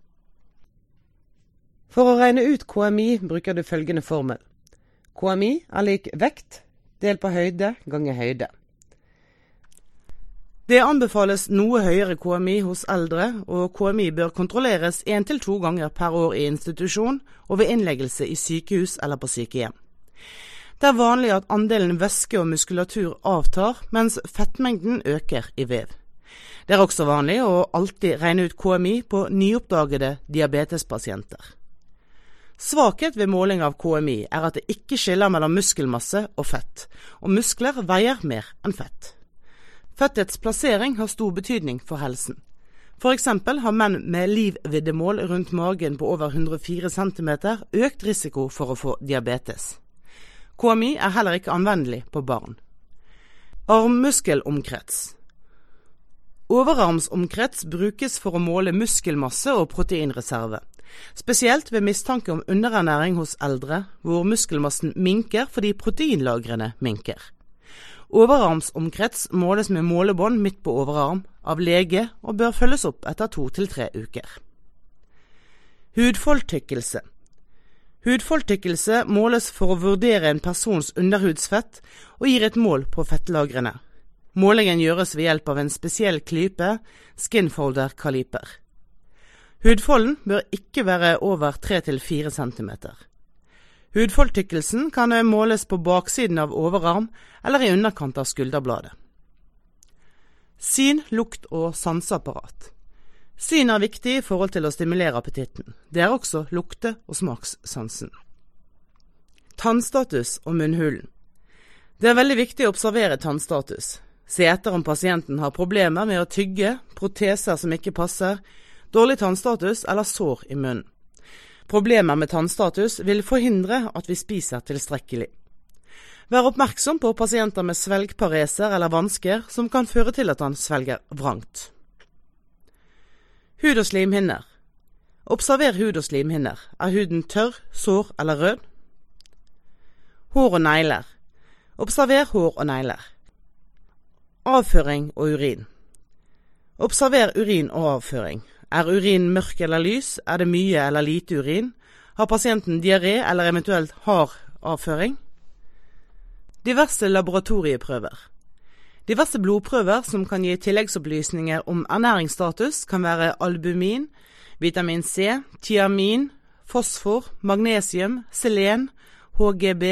For å regne ut KMI bruker du følgende formel. KMI er lik vekt delt på høyde ganger høyde. Det anbefales noe høyere KMI hos eldre, og KMI bør kontrolleres én til to ganger per år i institusjon og ved innleggelse i sykehus eller på sykehjem. Det er vanlig at andelen væske og muskulatur avtar, mens fettmengden øker i vev. Det er også vanlig å alltid regne ut KMI på nyoppdagede diabetespasienter. Svakhet ved måling av KMI er at det ikke skiller mellom muskelmasse og fett, og muskler veier mer enn fett. Fettets plassering har stor betydning for helsen. Eksempel har menn med livviddemål rundt magen på over 104 cm økt risiko for å få diabetes. KMI er heller ikke anvendelig på barn. Armmuskelomkrets. Overarmsomkrets brukes for å måle muskelmasse og proteinreserve. Spesielt ved mistanke om underernæring hos eldre, hvor muskelmassen minker fordi proteinlagrene minker. Overarmsomkrets måles med målebånd midt på overarm av lege og bør følges opp etter to til tre uker. Hudfoldtykkelse Hudfoldtykkelse måles for å vurdere en persons underhudsfett og gir et mål på fettlagrene. Målingen gjøres ved hjelp av en spesiell klype, skinfolder-kaliper. Hudfolden bør ikke være over 3-4 cm. Hudfoldtykkelsen kan måles på baksiden av overarm eller i underkant av skulderbladet. Syn, lukt og sanseapparat. Syn er viktig i forhold til å stimulere appetitten. Det er også lukte- og smakssansen. Tannstatus og munnhulen. Det er veldig viktig å observere tannstatus. Se etter om pasienten har problemer med å tygge, proteser som ikke passer, dårlig tannstatus eller sår i munnen. Problemer med tannstatus vil forhindre at vi spiser tilstrekkelig. Vær oppmerksom på pasienter med svelgpareser eller vansker som kan føre til at han svelger vrangt. Hud og slimhinner. Observer hud og slimhinner. Er huden tørr, sår eller rød? Hår og negler. Observer hår og negler. Avføring og urin. Observer urin og avføring. Er urinen mørk eller lys? Er det mye eller lite urin? Har pasienten diaré eller eventuelt hard avføring? Diverse laboratorieprøver. Diverse blodprøver som kan gi tilleggsopplysninger om ernæringsstatus, kan være albumin, vitamin C, tiamin, fosfor, magnesium, selen, HGB,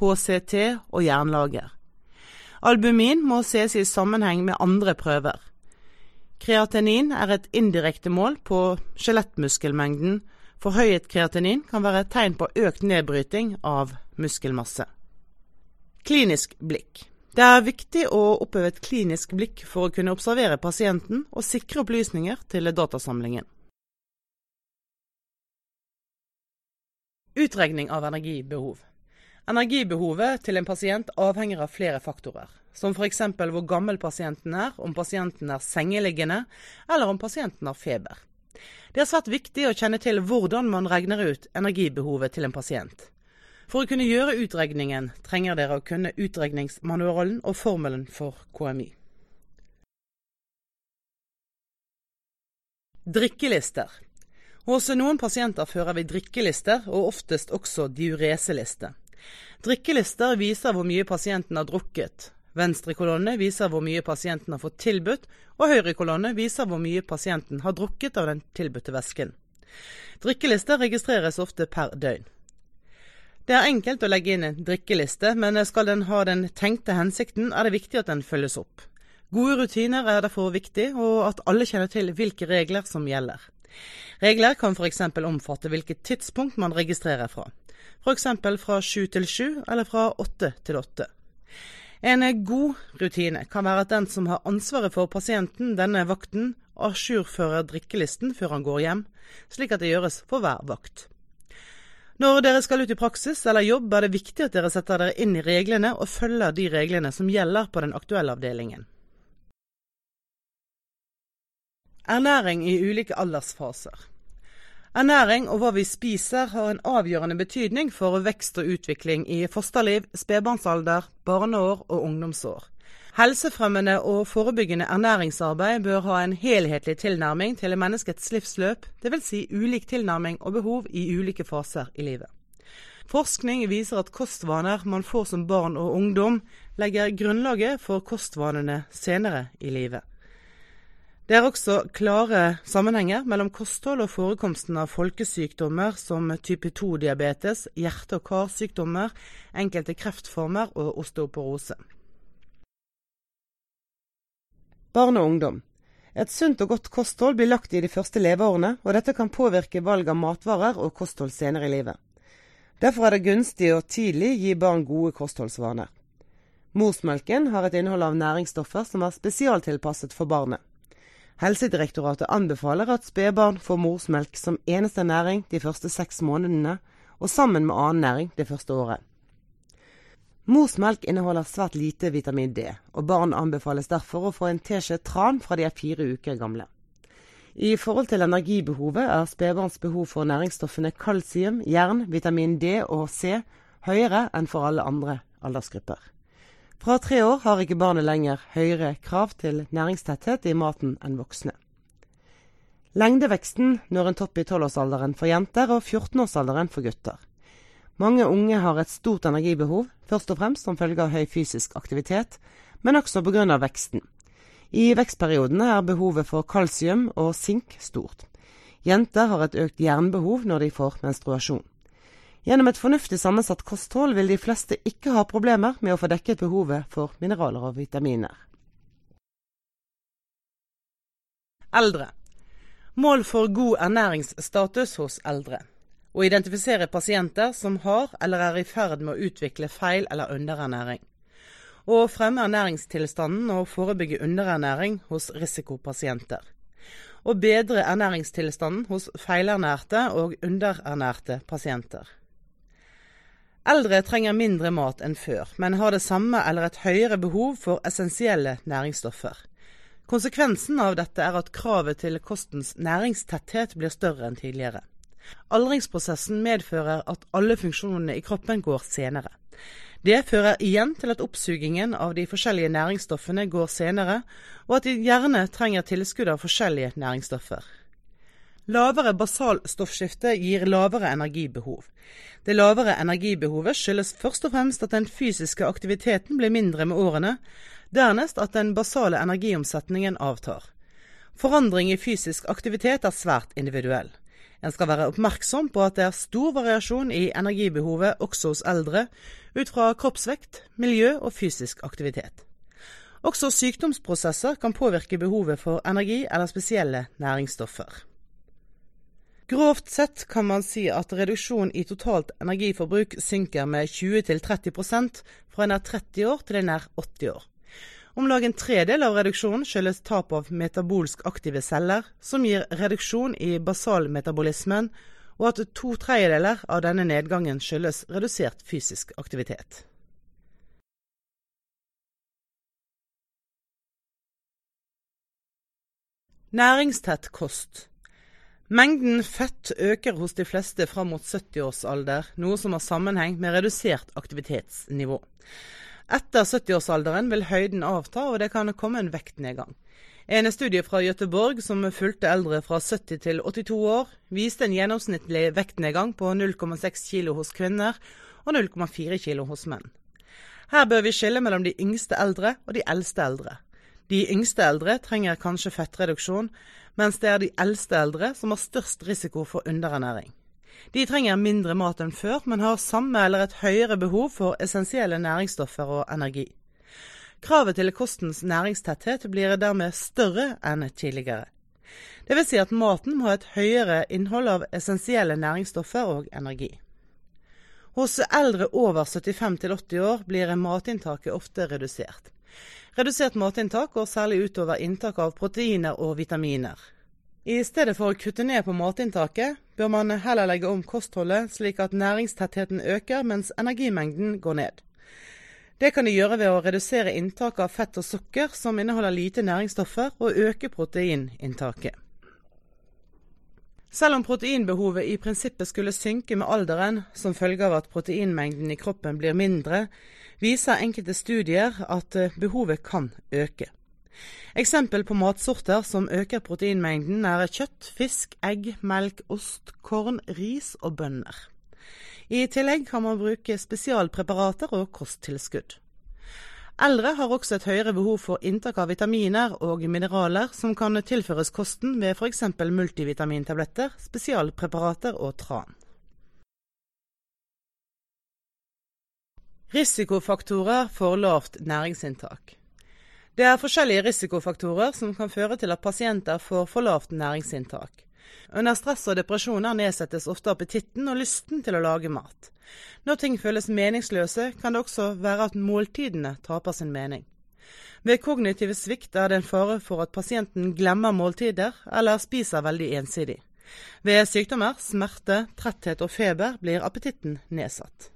HCT og jernlager. Albumin må ses i sammenheng med andre prøver. Kreatinin er et indirekte mål på skjelettmuskelmengden. Forhøyet kreatinin kan være et tegn på økt nedbryting av muskelmasse. Klinisk blikk. Det er viktig å oppøve et klinisk blikk for å kunne observere pasienten og sikre opplysninger til datasamlingen. Utregning av energibehov. Energibehovet til en pasient avhenger av flere faktorer som f.eks. hvor gammel pasienten er, om pasienten er sengeliggende, eller om pasienten har feber. Det er svært viktig å kjenne til hvordan man regner ut energibehovet til en pasient. For å kunne gjøre utregningen trenger dere å kunne utregningsmanualen og formelen for KMI. Drikkelister. Hos noen pasienter fører vi drikkelister, og oftest også diureseliste. Drikkelister viser hvor mye pasienten har drukket, Venstre kolonne viser hvor mye pasienten har fått tilbudt, og høyre kolonne viser hvor mye pasienten har drukket av den tilbudte væsken. Drikkelister registreres ofte per døgn. Det er enkelt å legge inn en drikkeliste, men skal den ha den tenkte hensikten, er det viktig at den følges opp. Gode rutiner er derfor viktig, og at alle kjenner til hvilke regler som gjelder. Regler kan f.eks. omfatte hvilket tidspunkt man registrerer fra, f.eks. fra sju til sju eller fra åtte til åtte. En god rutine kan være at den som har ansvaret for pasienten denne vakten, ajourfører drikkelisten før han går hjem, slik at det gjøres for hver vakt. Når dere skal ut i praksis eller jobb, er det viktig at dere setter dere inn i reglene og følger de reglene som gjelder på den aktuelle avdelingen. Ernæring i ulike aldersfaser. Ernæring og hva vi spiser har en avgjørende betydning for vekst og utvikling i fosterliv, spedbarnsalder, barneår og ungdomsår. Helsefremmende og forebyggende ernæringsarbeid bør ha en helhetlig tilnærming til menneskets livsløp, dvs. Si ulik tilnærming og behov i ulike faser i livet. Forskning viser at kostvaner man får som barn og ungdom, legger grunnlaget for kostvanene senere i livet. Det er også klare sammenhenger mellom kosthold og forekomsten av folkesykdommer som type 2-diabetes, hjerte- og karsykdommer, enkelte kreftformer og osteoporose. Barn og ungdom. Et sunt og godt kosthold blir lagt i de første leveårene, og dette kan påvirke valg av matvarer og kosthold senere i livet. Derfor er det gunstig å tidlig gi barn gode kostholdsvaner. Morsmelken har et innhold av næringsstoffer som er spesialtilpasset for barnet. Helsedirektoratet anbefaler at spedbarn får morsmelk som eneste næring de første seks månedene, og sammen med annen næring det første året. Morsmelk inneholder svært lite vitamin D, og barn anbefales derfor å få en teskje tran fra de er fire uker gamle. I forhold til energibehovet er spedbarns behov for næringsstoffene kalsium, jern, vitamin D og C høyere enn for alle andre aldersgrupper. Fra tre år har ikke barnet lenger høyere krav til næringstetthet i maten enn voksne. Lengdeveksten når en topp i 12-årsalderen for jenter og 14-årsalderen for gutter. Mange unge har et stort energibehov, først og fremst som følge av høy fysisk aktivitet, men også pga. veksten. I vekstperiodene er behovet for kalsium og sink stort. Jenter har et økt jernbehov når de får menstruasjon. Gjennom et fornuftig sammensatt kosthold vil de fleste ikke ha problemer med å få dekket behovet for mineraler og vitaminer. Eldre. Mål for god ernæringsstatus hos eldre. Å identifisere pasienter som har eller er i ferd med å utvikle feil eller underernæring. Å fremme ernæringstilstanden og forebygge underernæring hos risikopasienter. Å bedre ernæringstilstanden hos feilernærte og underernærte pasienter. Eldre trenger mindre mat enn før, men har det samme eller et høyere behov for essensielle næringsstoffer. Konsekvensen av dette er at kravet til kostens næringstetthet blir større enn tidligere. Aldringsprosessen medfører at alle funksjonene i kroppen går senere. Det fører igjen til at oppsugingen av de forskjellige næringsstoffene går senere, og at de gjerne trenger tilskudd av forskjellige næringsstoffer. Lavere basalstoffskifte gir lavere energibehov. Det lavere energibehovet skyldes først og fremst at den fysiske aktiviteten blir mindre med årene, dernest at den basale energiomsetningen avtar. Forandring i fysisk aktivitet er svært individuell. En skal være oppmerksom på at det er stor variasjon i energibehovet også hos eldre, ut fra kroppsvekt, miljø og fysisk aktivitet. Også sykdomsprosesser kan påvirke behovet for energi eller spesielle næringsstoffer. Grovt sett kan man si at reduksjon i totalt energiforbruk synker med 20-30 fra en er 30 år til en er 80 år. Om lag en tredel av reduksjonen skyldes tap av metabolsk aktive celler, som gir reduksjon i basalmetabolismen, og at to tredjedeler av denne nedgangen skyldes redusert fysisk aktivitet. Næringstett kost Mengden fett øker hos de fleste fram mot 70-årsalder, noe som har sammenheng med redusert aktivitetsnivå. Etter 70-årsalderen vil høyden avta, og det kan komme en vektnedgang. En studie fra Gøteborg som fulgte eldre fra 70 til 82 år, viste en gjennomsnittlig vektnedgang på 0,6 kilo hos kvinner og 0,4 kilo hos menn. Her bør vi skille mellom de yngste eldre og de eldste eldre. De yngste eldre trenger kanskje fettreduksjon, mens det er de eldste eldre som har størst risiko for underernæring. De trenger mindre mat enn før, men har samme eller et høyere behov for essensielle næringsstoffer og energi. Kravet til kostens næringstetthet blir dermed større enn tidligere. Det vil si at maten må ha et høyere innhold av essensielle næringsstoffer og energi. Hos eldre over 75 80 år blir matinntaket ofte redusert. Redusert matinntak går særlig utover inntak av proteiner og vitaminer. I stedet for å kutte ned på matinntaket, bør man heller legge om kostholdet slik at næringstettheten øker mens energimengden går ned. Det kan de gjøre ved å redusere inntak av fett og sukker som inneholder lite næringsstoffer, og øke proteininntaket. Selv om proteinbehovet i prinsippet skulle synke med alderen som følge av at proteinmengden i kroppen blir mindre, viser enkelte studier at eh, behovet kan øke. Eksempel på matsorter som øker proteinmengden er kjøtt, fisk, egg, melk, ost, korn, ris og bønner. I tillegg kan man bruke spesialpreparater og kosttilskudd. Eldre har også et høyere behov for inntak av vitaminer og mineraler som kan tilføres kosten ved f.eks. multivitamintabletter, spesialpreparater og tran. Risikofaktorer for lavt næringsinntak. Det er forskjellige risikofaktorer som kan føre til at pasienter får for lavt næringsinntak. Under stress og depresjoner nedsettes ofte appetitten og lysten til å lage mat. Når ting føles meningsløse, kan det også være at måltidene taper sin mening. Ved kognitiv svikt er det en fare for at pasienten glemmer måltider eller spiser veldig ensidig. Ved sykdommer, smerte, tretthet og feber blir appetitten nedsatt.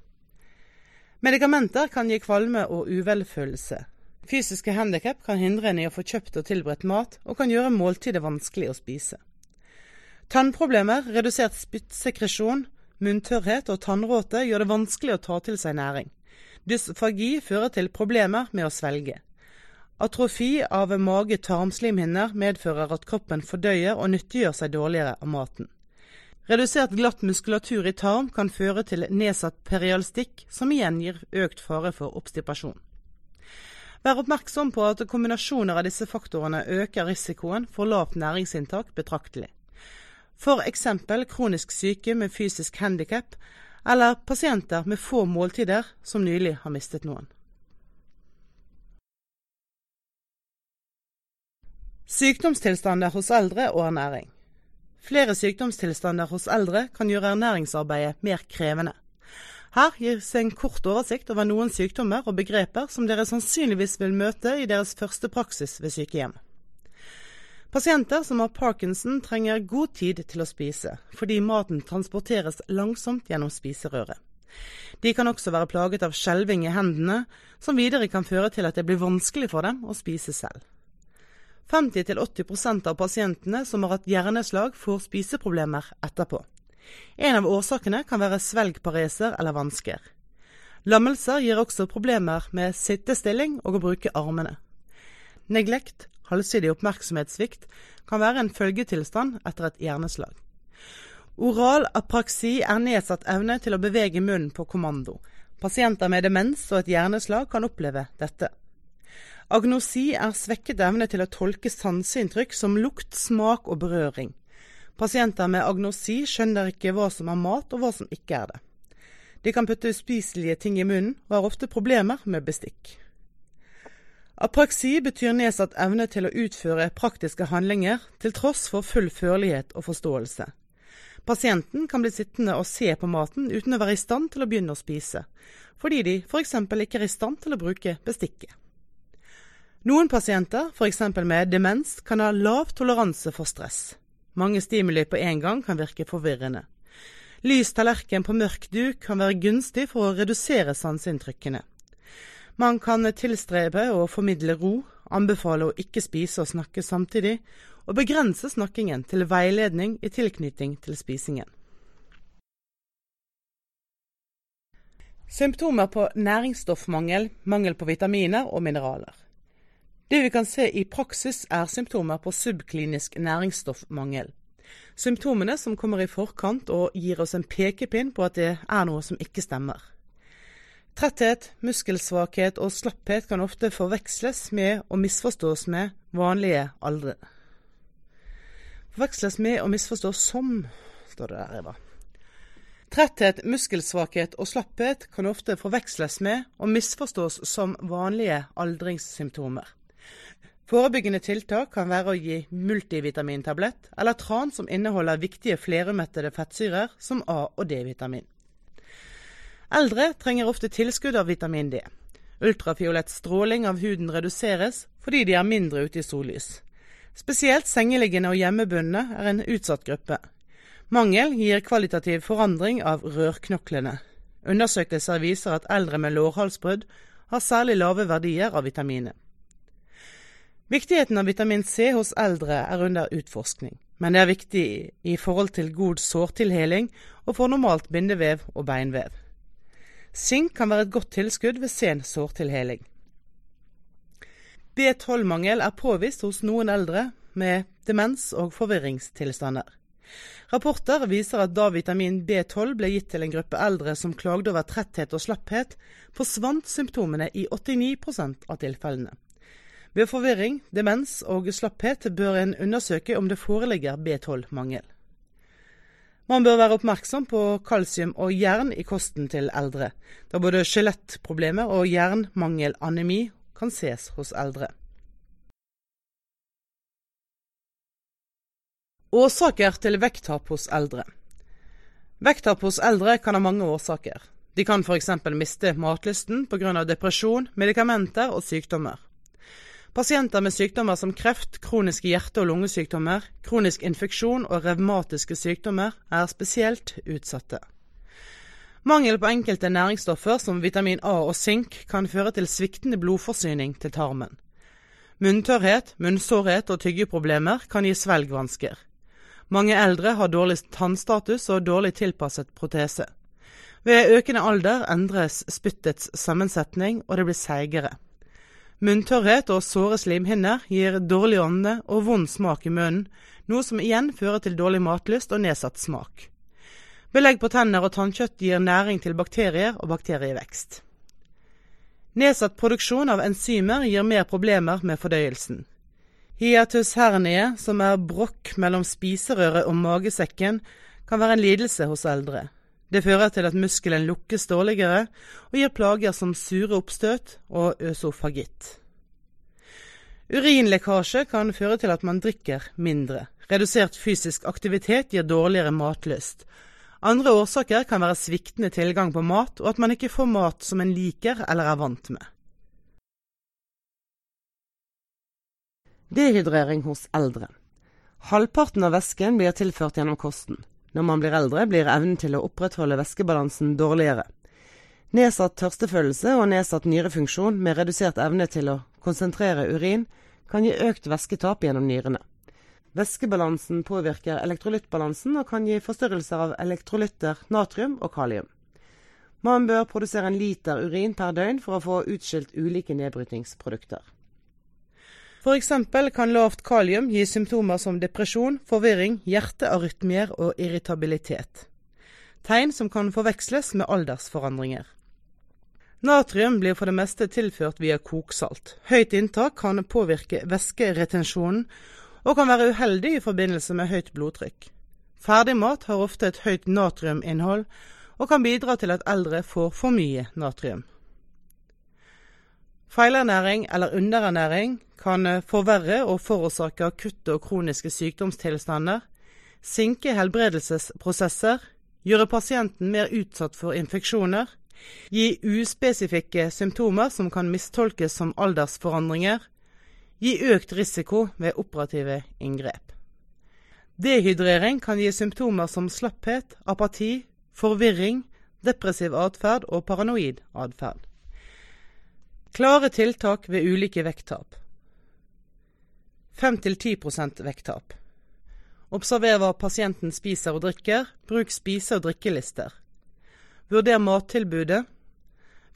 Medikamenter kan gi kvalme og uvelfølelse. Fysiske handikap kan hindre en i å få kjøpt og tilberedt mat, og kan gjøre måltidet vanskelig å spise. Tannproblemer, redusert spyttsekresjon, Munntørrhet og tannråte gjør det vanskelig å ta til seg næring. Dysfagi fører til problemer med å svelge. Atrofi av mage-tarmslimhinner medfører at kroppen fordøyer og nyttiggjør seg dårligere av maten. Redusert glatt muskulatur i tarm kan føre til nedsatt perialstikk, som igjen gir økt fare for oppstipasjon. Vær oppmerksom på at kombinasjoner av disse faktorene øker risikoen for lavt næringsinntak betraktelig f.eks. kronisk syke med fysisk handikap, eller pasienter med få måltider som nylig har mistet noen. Sykdomstilstander hos eldre og ernæring. Flere sykdomstilstander hos eldre kan gjøre ernæringsarbeidet mer krevende. Her gis en kort oversikt over noen sykdommer og begreper som dere sannsynligvis vil møte i deres første praksis ved sykehjem. Pasienter som har parkinson trenger god tid til å spise, fordi maten transporteres langsomt gjennom spiserøret. De kan også være plaget av skjelving i hendene, som videre kan føre til at det blir vanskelig for dem å spise selv. 50-80% av pasientene som har hatt hjerneslag, får spiseproblemer etterpå. En av årsakene kan være svelgpareser eller vansker. Lammelser gir også problemer med sittestilling og å bruke armene. Neglekt halvsidig oppmerksomhetssvikt kan være en følgetilstand etter et hjerneslag. Oral apraksi er nedsatt evne til å bevege munnen på kommando. Pasienter med demens og et hjerneslag kan oppleve dette. Agnosi er svekket evne til å tolke sanseinntrykk som lukt, smak og berøring. Pasienter med agnosi skjønner ikke hva som er mat og hva som ikke er det. De kan putte uspiselige ting i munnen og har ofte problemer med bestikk. Apraksi betyr nedsatt evne til å utføre praktiske handlinger til tross for full førlighet og forståelse. Pasienten kan bli sittende og se på maten uten å være i stand til å begynne å spise, fordi de f.eks. ikke er i stand til å bruke bestikket. Noen pasienter, f.eks. med demens, kan ha lav toleranse for stress. Mange stimuli på en gang kan virke forvirrende. Lys tallerken på mørk duk kan være gunstig for å redusere sanseinntrykkene. Man kan tilstrebe å formidle ro, anbefale å ikke spise og snakke samtidig, og begrense snakkingen til veiledning i tilknytning til spisingen. Symptomer på næringsstoffmangel, mangel på vitaminer og mineraler. Det vi kan se i praksis er symptomer på subklinisk næringsstoffmangel. Symptomene som kommer i forkant og gir oss en pekepinn på at det er noe som ikke stemmer. Tretthet, muskelsvakhet og slapphet kan ofte forveksles med og misforstås med vanlige aldre. Forveksles med og misforstås som, står det der, Eva. Tretthet, muskelsvakhet og slapphet kan ofte forveksles med og misforstås som vanlige aldringssymptomer. Forebyggende tiltak kan være å gi multivitamintablett eller tran som inneholder viktige flerumettede fettsyrer som A- og D-vitamin. Eldre trenger ofte tilskudd av vitamin D. Ultrafiolett stråling av huden reduseres fordi de er mindre ute i sollys. Spesielt sengeliggende og hjemmebundne er en utsatt gruppe. Mangel gir kvalitativ forandring av rørknoklene. Undersøkelser viser at eldre med lårhalsbrudd har særlig lave verdier av vitaminet. Viktigheten av vitamin C hos eldre er under utforskning, men det er viktig i forhold til god sårtilheling og for normalt bindevev og beinvev. Sink kan være et godt tilskudd ved sen sårtilheling. B12-mangel er påvist hos noen eldre med demens og forvirringstilstander. Rapporter viser at da vitamin B12 ble gitt til en gruppe eldre som klagde over tretthet og slapphet, forsvant symptomene i 89 av tilfellene. Ved forvirring, demens og slapphet bør en undersøke om det foreligger B12-mangel. Man bør være oppmerksom på kalsium og jern i kosten til eldre, da både skjelettproblemer og jernmangel-anemi kan ses hos eldre. Årsaker til vekttap hos eldre. Vekttap hos eldre kan ha mange årsaker. De kan f.eks. miste matlysten pga. depresjon, medikamenter og sykdommer. Pasienter med sykdommer som kreft, kroniske hjerte- og lungesykdommer, kronisk infeksjon og revmatiske sykdommer er spesielt utsatte. Mangel på enkelte næringsstoffer som vitamin A og sink kan føre til sviktende blodforsyning til tarmen. Munntørrhet, munnsårhet og tyggeproblemer kan gi svelgvansker. Mange eldre har dårlig tannstatus og dårlig tilpasset protese. Ved økende alder endres spyttets sammensetning, og det blir seigere. Munntørrhet og såre slimhinner gir dårlig ånde og vond smak i munnen, noe som igjen fører til dårlig matlyst og nedsatt smak. Belegg på tenner og tannkjøtt gir næring til bakterier og bakterievekst. Nedsatt produksjon av enzymer gir mer problemer med fordøyelsen. Hiatus hernie, som er brokk mellom spiserøret og magesekken, kan være en lidelse hos eldre. Det fører til at muskelen lukkes dårligere, og gir plager som sure oppstøt og øsofagitt. Urinlekkasje kan føre til at man drikker mindre. Redusert fysisk aktivitet gir dårligere matlyst. Andre årsaker kan være sviktende tilgang på mat, og at man ikke får mat som en liker eller er vant med. Dehydrering hos eldre. Halvparten av væsken blir tilført gjennom kosten. Når man blir eldre, blir evnen til å opprettholde væskebalansen dårligere. Nedsatt tørstefølelse og nedsatt nyrefunksjon med redusert evne til å konsentrere urin kan gi økt væsketap gjennom nyrene. Væskebalansen påvirker elektrolyttbalansen og kan gi forstyrrelser av elektrolytter, natrium og kalium. Man bør produsere en liter urin per døgn for å få utskilt ulike nedbrytingsprodukter. F.eks. kan lavt kalium gi symptomer som depresjon, forvirring, hjertearytmier og irritabilitet. Tegn som kan forveksles med aldersforandringer. Natrium blir for det meste tilført via koksalt. Høyt inntak kan påvirke væskeretensjonen, og kan være uheldig i forbindelse med høyt blodtrykk. Ferdigmat har ofte et høyt natriuminnhold, og kan bidra til at eldre får for mye natrium. Feilernæring eller underernæring kan eh, forverre og forårsake akutte og kroniske sykdomstilstander, sinke helbredelsesprosesser, gjøre pasienten mer utsatt for infeksjoner, gi uspesifikke symptomer som kan mistolkes som aldersforandringer, gi økt risiko ved operative inngrep. Dehydrering kan gi symptomer som slapphet, apati, forvirring, depressiv atferd og paranoid atferd. Klare tiltak ved ulike vekttap. 5-10 vekttap. Observer hva pasienten spiser og drikker. Bruk spise- og drikkelister. Vurder mattilbudet.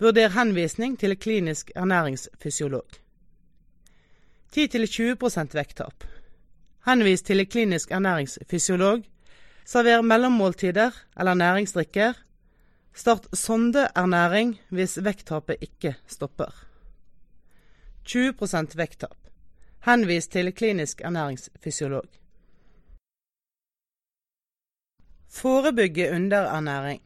Vurder henvisning til klinisk ernæringsfysiolog. 10-20% vekttap. Henvis til klinisk ernæringsfysiolog. Server mellommåltider eller næringsdrikker. Start sondeernæring hvis vekttapet ikke stopper. 20% vekttap. Henvis til klinisk ernæringsfysiolog. Forebygge underernæring.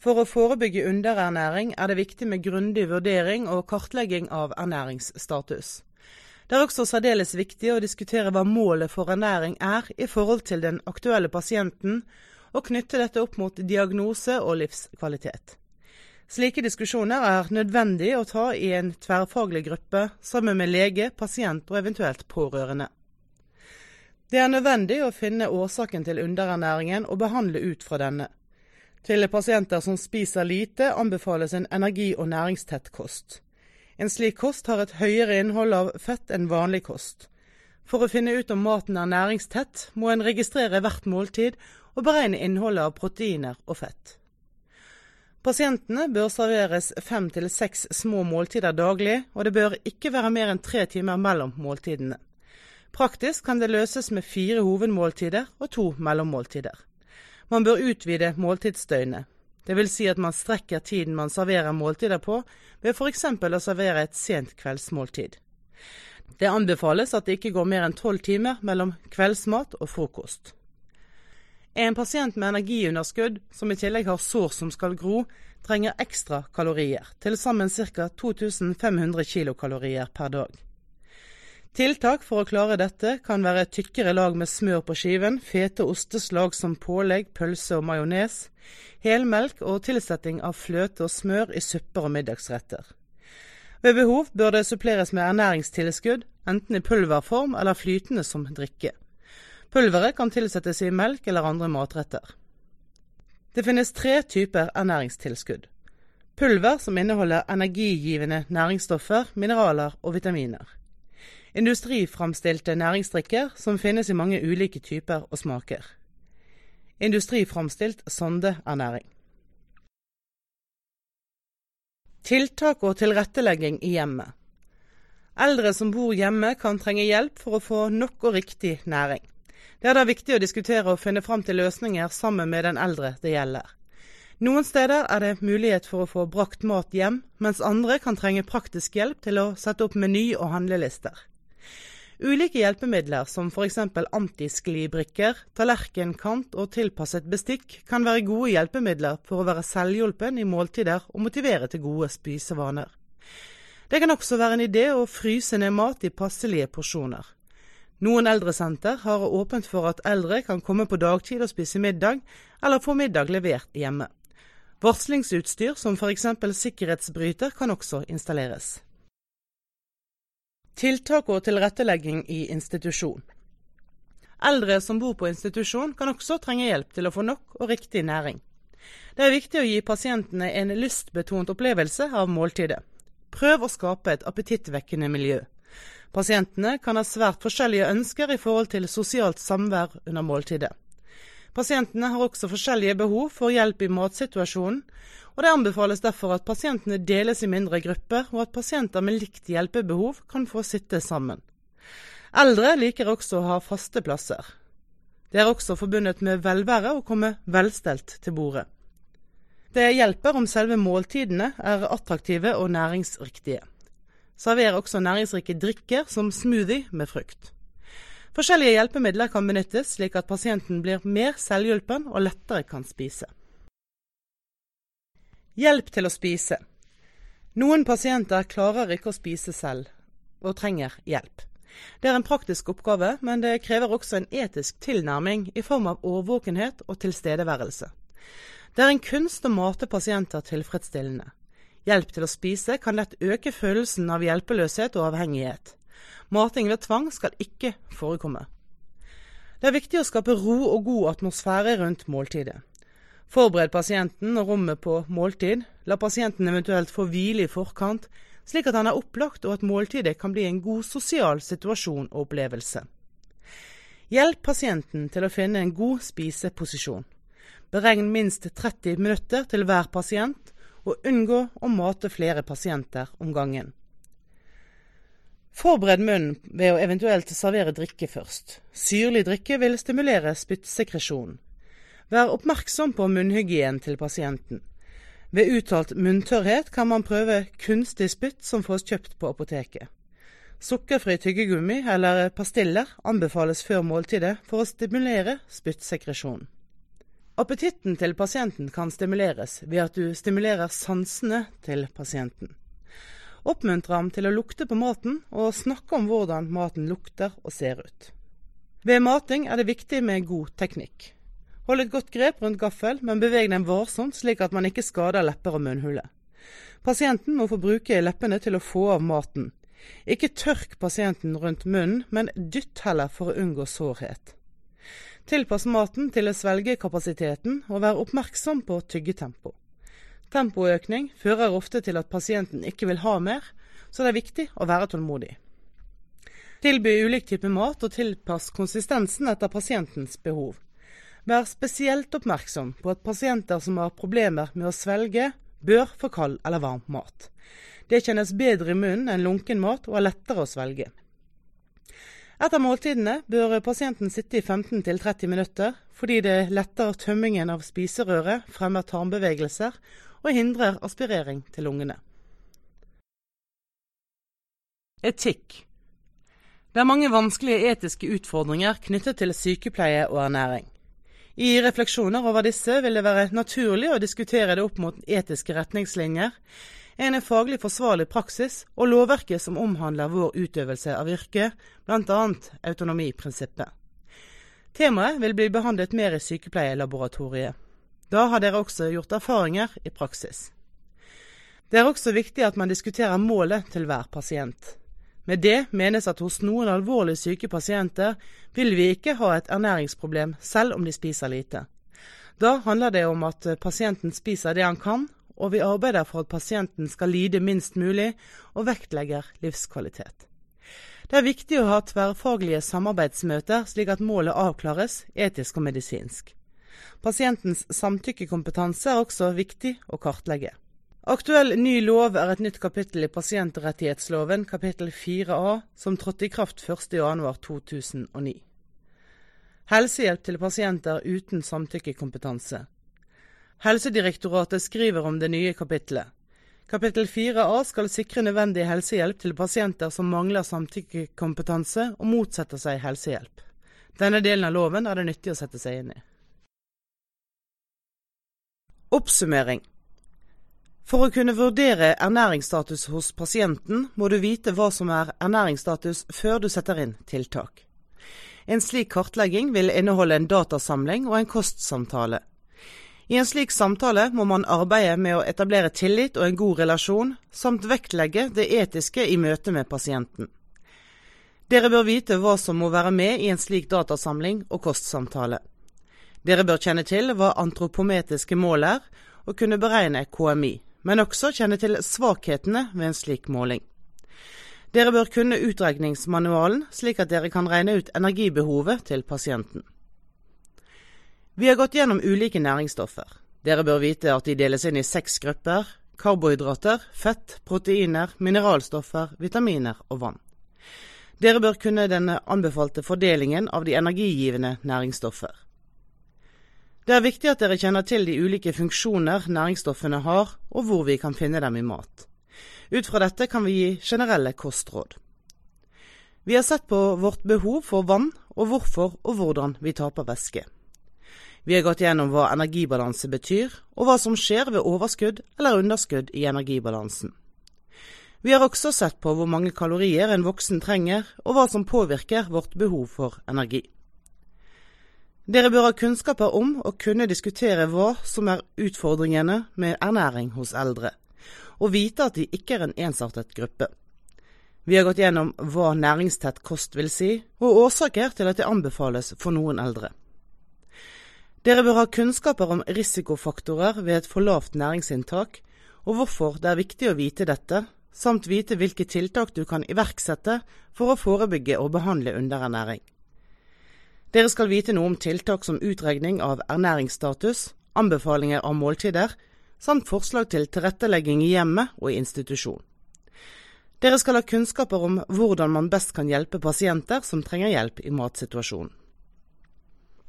For å forebygge underernæring er det viktig med grundig vurdering og kartlegging av ernæringsstatus. Det er også særdeles viktig å diskutere hva målet for ernæring er i forhold til den aktuelle pasienten, og knytte dette opp mot diagnose og livskvalitet. Slike diskusjoner er nødvendig å ta i en tverrfaglig gruppe sammen med lege, pasient og eventuelt pårørende. Det er nødvendig å finne årsaken til underernæringen og behandle ut fra denne. Til pasienter som spiser lite, anbefales en energi- og næringstett kost. En slik kost har et høyere innhold av fett enn vanlig kost. For å finne ut om maten er næringstett, må en registrere hvert måltid og beregne innholdet av proteiner og fett. Pasientene bør serveres fem til seks små måltider daglig, og det bør ikke være mer enn tre timer mellom måltidene. Praktisk kan det løses med fire hovedmåltider og to mellommåltider. Man bør utvide måltidsdøgnet. Vil si at man strekker tiden man serverer måltider på, ved f.eks. å servere et sent kveldsmåltid. Det anbefales at det ikke går mer enn tolv timer mellom kveldsmat og frokost. En pasient med energiunderskudd, som i tillegg har sår som skal gro, trenger ekstra kalorier, til sammen ca. 2500 kilokalorier per dag. Tiltak for å klare dette kan være tykkere lag med smør på skiven, fete osteslag som pålegg, pølse og majones, helmelk og tilsetting av fløte og smør i supper og middagsretter. Ved behov bør det suppleres med ernæringstilskudd, enten i pulverform eller flytende som drikke. Pulveret kan tilsettes i melk eller andre matretter. Det finnes tre typer ernæringstilskudd. Pulver som inneholder energigivende næringsstoffer, mineraler og vitaminer. Industriframstilte næringsdrikker som finnes i mange ulike typer og smaker. Industriframstilt sondeernæring. Tiltak og tilrettelegging i hjemmet. Eldre som bor hjemme kan trenge hjelp for å få nok og riktig næring. Det er da viktig å diskutere og finne fram til løsninger sammen med den eldre det gjelder. Noen steder er det mulighet for å få brakt mat hjem, mens andre kan trenge praktisk hjelp til å sette opp meny og handlelister. Ulike hjelpemidler som f.eks. antisklibrikker, tallerkenkant og tilpasset bestikk kan være gode hjelpemidler for å være selvhjulpen i måltider og motivere til gode spisevaner. Det kan også være en idé å fryse ned mat i passelige porsjoner. Noen eldresenter har åpent for at eldre kan komme på dagtid og spise middag, eller få middag levert hjemme. Varslingsutstyr som f.eks. sikkerhetsbryter kan også installeres. Tiltak og tilrettelegging i institusjon. Eldre som bor på institusjon kan også trenge hjelp til å få nok og riktig næring. Det er viktig å gi pasientene en lystbetont opplevelse av måltidet. Prøv å skape et appetittvekkende miljø. Pasientene kan ha svært forskjellige ønsker i forhold til sosialt samvær under måltidet. Pasientene har også forskjellige behov for hjelp i matsituasjonen, og det anbefales derfor at pasientene deles i mindre grupper, og at pasienter med likt hjelpebehov kan få sitte sammen. Eldre liker også å ha faste plasser. Det er også forbundet med velvære å komme velstelt til bordet. Det hjelper om selve måltidene er attraktive og næringsriktige. Server også næringsrike drikker som smoothie med frukt. Forskjellige hjelpemidler kan benyttes slik at pasienten blir mer selvhjulpen og lettere kan spise. Hjelp til å spise. Noen pasienter klarer ikke å spise selv, og trenger hjelp. Det er en praktisk oppgave, men det krever også en etisk tilnærming i form av årvåkenhet og tilstedeværelse. Det er en kunst å mate pasienter tilfredsstillende. Hjelp til å spise kan lett øke følelsen av hjelpeløshet og avhengighet. Mating ved tvang skal ikke forekomme. Det er viktig å skape ro og god atmosfære rundt måltidet. Forbered pasienten og rommet på måltid. La pasienten eventuelt få hvile i forkant, slik at han er opplagt og at måltidet kan bli en god sosial situasjon og opplevelse. Hjelp pasienten til å finne en god spiseposisjon. Beregn minst 30 minutter til hver pasient, og unngå å mate flere pasienter om gangen. Forbered munnen ved å eventuelt servere drikke først. Syrlig drikke vil stimulere spyttsekresjon. Vær oppmerksom på munnhygienen til pasienten. Ved uttalt munntørrhet kan man prøve kunstig spytt som fås kjøpt på apoteket. Sukkerfri tyggegummi eller pastiller anbefales før måltidet for å stimulere spyttsekresjonen. Appetitten til pasienten kan stimuleres ved at du stimulerer sansene til pasienten. Oppmuntre ham til å lukte på maten, og snakke om hvordan maten lukter og ser ut. Ved mating er det viktig med god teknikk. Hold et godt grep rundt gaffel, men beveg den varsomt slik at man ikke skader lepper og munnhule. Pasienten må få bruke leppene til å få av maten. Ikke tørk pasienten rundt munnen, men dytt heller for å unngå sårhet. Tilpass maten til svelgekapasiteten, og vær oppmerksom på tyggetempo. Tempoøkning fører ofte til at pasienten ikke vil ha mer, så det er viktig å være tålmodig. Tilby ulik type mat, og tilpass konsistensen etter pasientens behov. Vær spesielt oppmerksom på at pasienter som har problemer med å svelge, bør få kald eller varm mat. Det kjennes bedre i munnen enn lunken mat og er lettere å svelge. Etter måltidene bør pasienten sitte i 15-30 minutter, fordi det letter tømmingen av spiserøret, fremmer tarmbevegelser og hindrer aspirering til lungene. Etikk Det er mange vanskelige etiske utfordringer knyttet til sykepleie og ernæring. I refleksjoner over disse vil det være naturlig å diskutere det opp mot etiske retningslinjer, en faglig forsvarlig praksis og lovverket som omhandler vår utøvelse av yrket, bl.a. autonomiprinsippet. Temaet vil bli behandlet mer i sykepleielaboratoriet. Da har dere også gjort erfaringer i praksis. Det er også viktig at man diskuterer målet til hver pasient. Med det menes at hos noen alvorlig syke pasienter vil vi ikke ha et ernæringsproblem selv om de spiser lite. Da handler det om at pasienten spiser det han kan, og vi arbeider for at pasienten skal lide minst mulig, og vektlegger livskvalitet. Det er viktig å ha tverrfaglige samarbeidsmøter, slik at målet avklares etisk og medisinsk. Pasientens samtykkekompetanse er også viktig å kartlegge. Aktuell ny lov er et nytt kapittel i pasientrettighetsloven, kapittel 4a, som trådte i kraft 1.1.2009. Helsehjelp til pasienter uten samtykkekompetanse. Helsedirektoratet skriver om det nye kapittelet. Kapittel 4a skal sikre nødvendig helsehjelp til pasienter som mangler samtykkekompetanse og motsetter seg helsehjelp. Denne delen av loven er det nyttig å sette seg inn i. Oppsummering For å kunne vurdere ernæringsstatus hos pasienten, må du vite hva som er ernæringsstatus før du setter inn tiltak. En slik kartlegging vil inneholde en datasamling og en kostsamtale. I en slik samtale må man arbeide med å etablere tillit og en god relasjon, samt vektlegge det etiske i møte med pasienten. Dere bør vite hva som må være med i en slik datasamling og kostsamtale. Dere bør kjenne til hva antropometiske mål er, og kunne beregne KMI, men også kjenne til svakhetene ved en slik måling. Dere bør kunne utregningsmanualen, slik at dere kan regne ut energibehovet til pasienten. Vi har gått gjennom ulike næringsstoffer. Dere bør vite at de deles inn i seks grupper. Karbohydrater, fett, proteiner, mineralstoffer, vitaminer og vann. Dere bør kunne denne anbefalte fordelingen av de energigivende næringsstoffer. Det er viktig at dere kjenner til de ulike funksjoner næringsstoffene har, og hvor vi kan finne dem i mat. Ut fra dette kan vi gi generelle kostråd. Vi har sett på vårt behov for vann, og hvorfor og hvordan vi taper væske. Vi har gått gjennom hva energibalanse betyr, og hva som skjer ved overskudd eller underskudd i energibalansen. Vi har også sett på hvor mange kalorier en voksen trenger, og hva som påvirker vårt behov for energi. Dere bør ha kunnskaper om å kunne diskutere hva som er utfordringene med ernæring hos eldre, og vite at de ikke er en ensartet gruppe. Vi har gått gjennom hva næringstett kost vil si, og årsaker til at det anbefales for noen eldre. Dere bør ha kunnskaper om risikofaktorer ved et for lavt næringsinntak, og hvorfor det er viktig å vite dette, samt vite hvilke tiltak du kan iverksette for å forebygge og behandle underernæring. Dere skal vite noe om tiltak som utregning av ernæringsstatus, anbefalinger av måltider, samt forslag til tilrettelegging i hjemmet og i institusjon. Dere skal ha kunnskaper om hvordan man best kan hjelpe pasienter som trenger hjelp i matsituasjonen.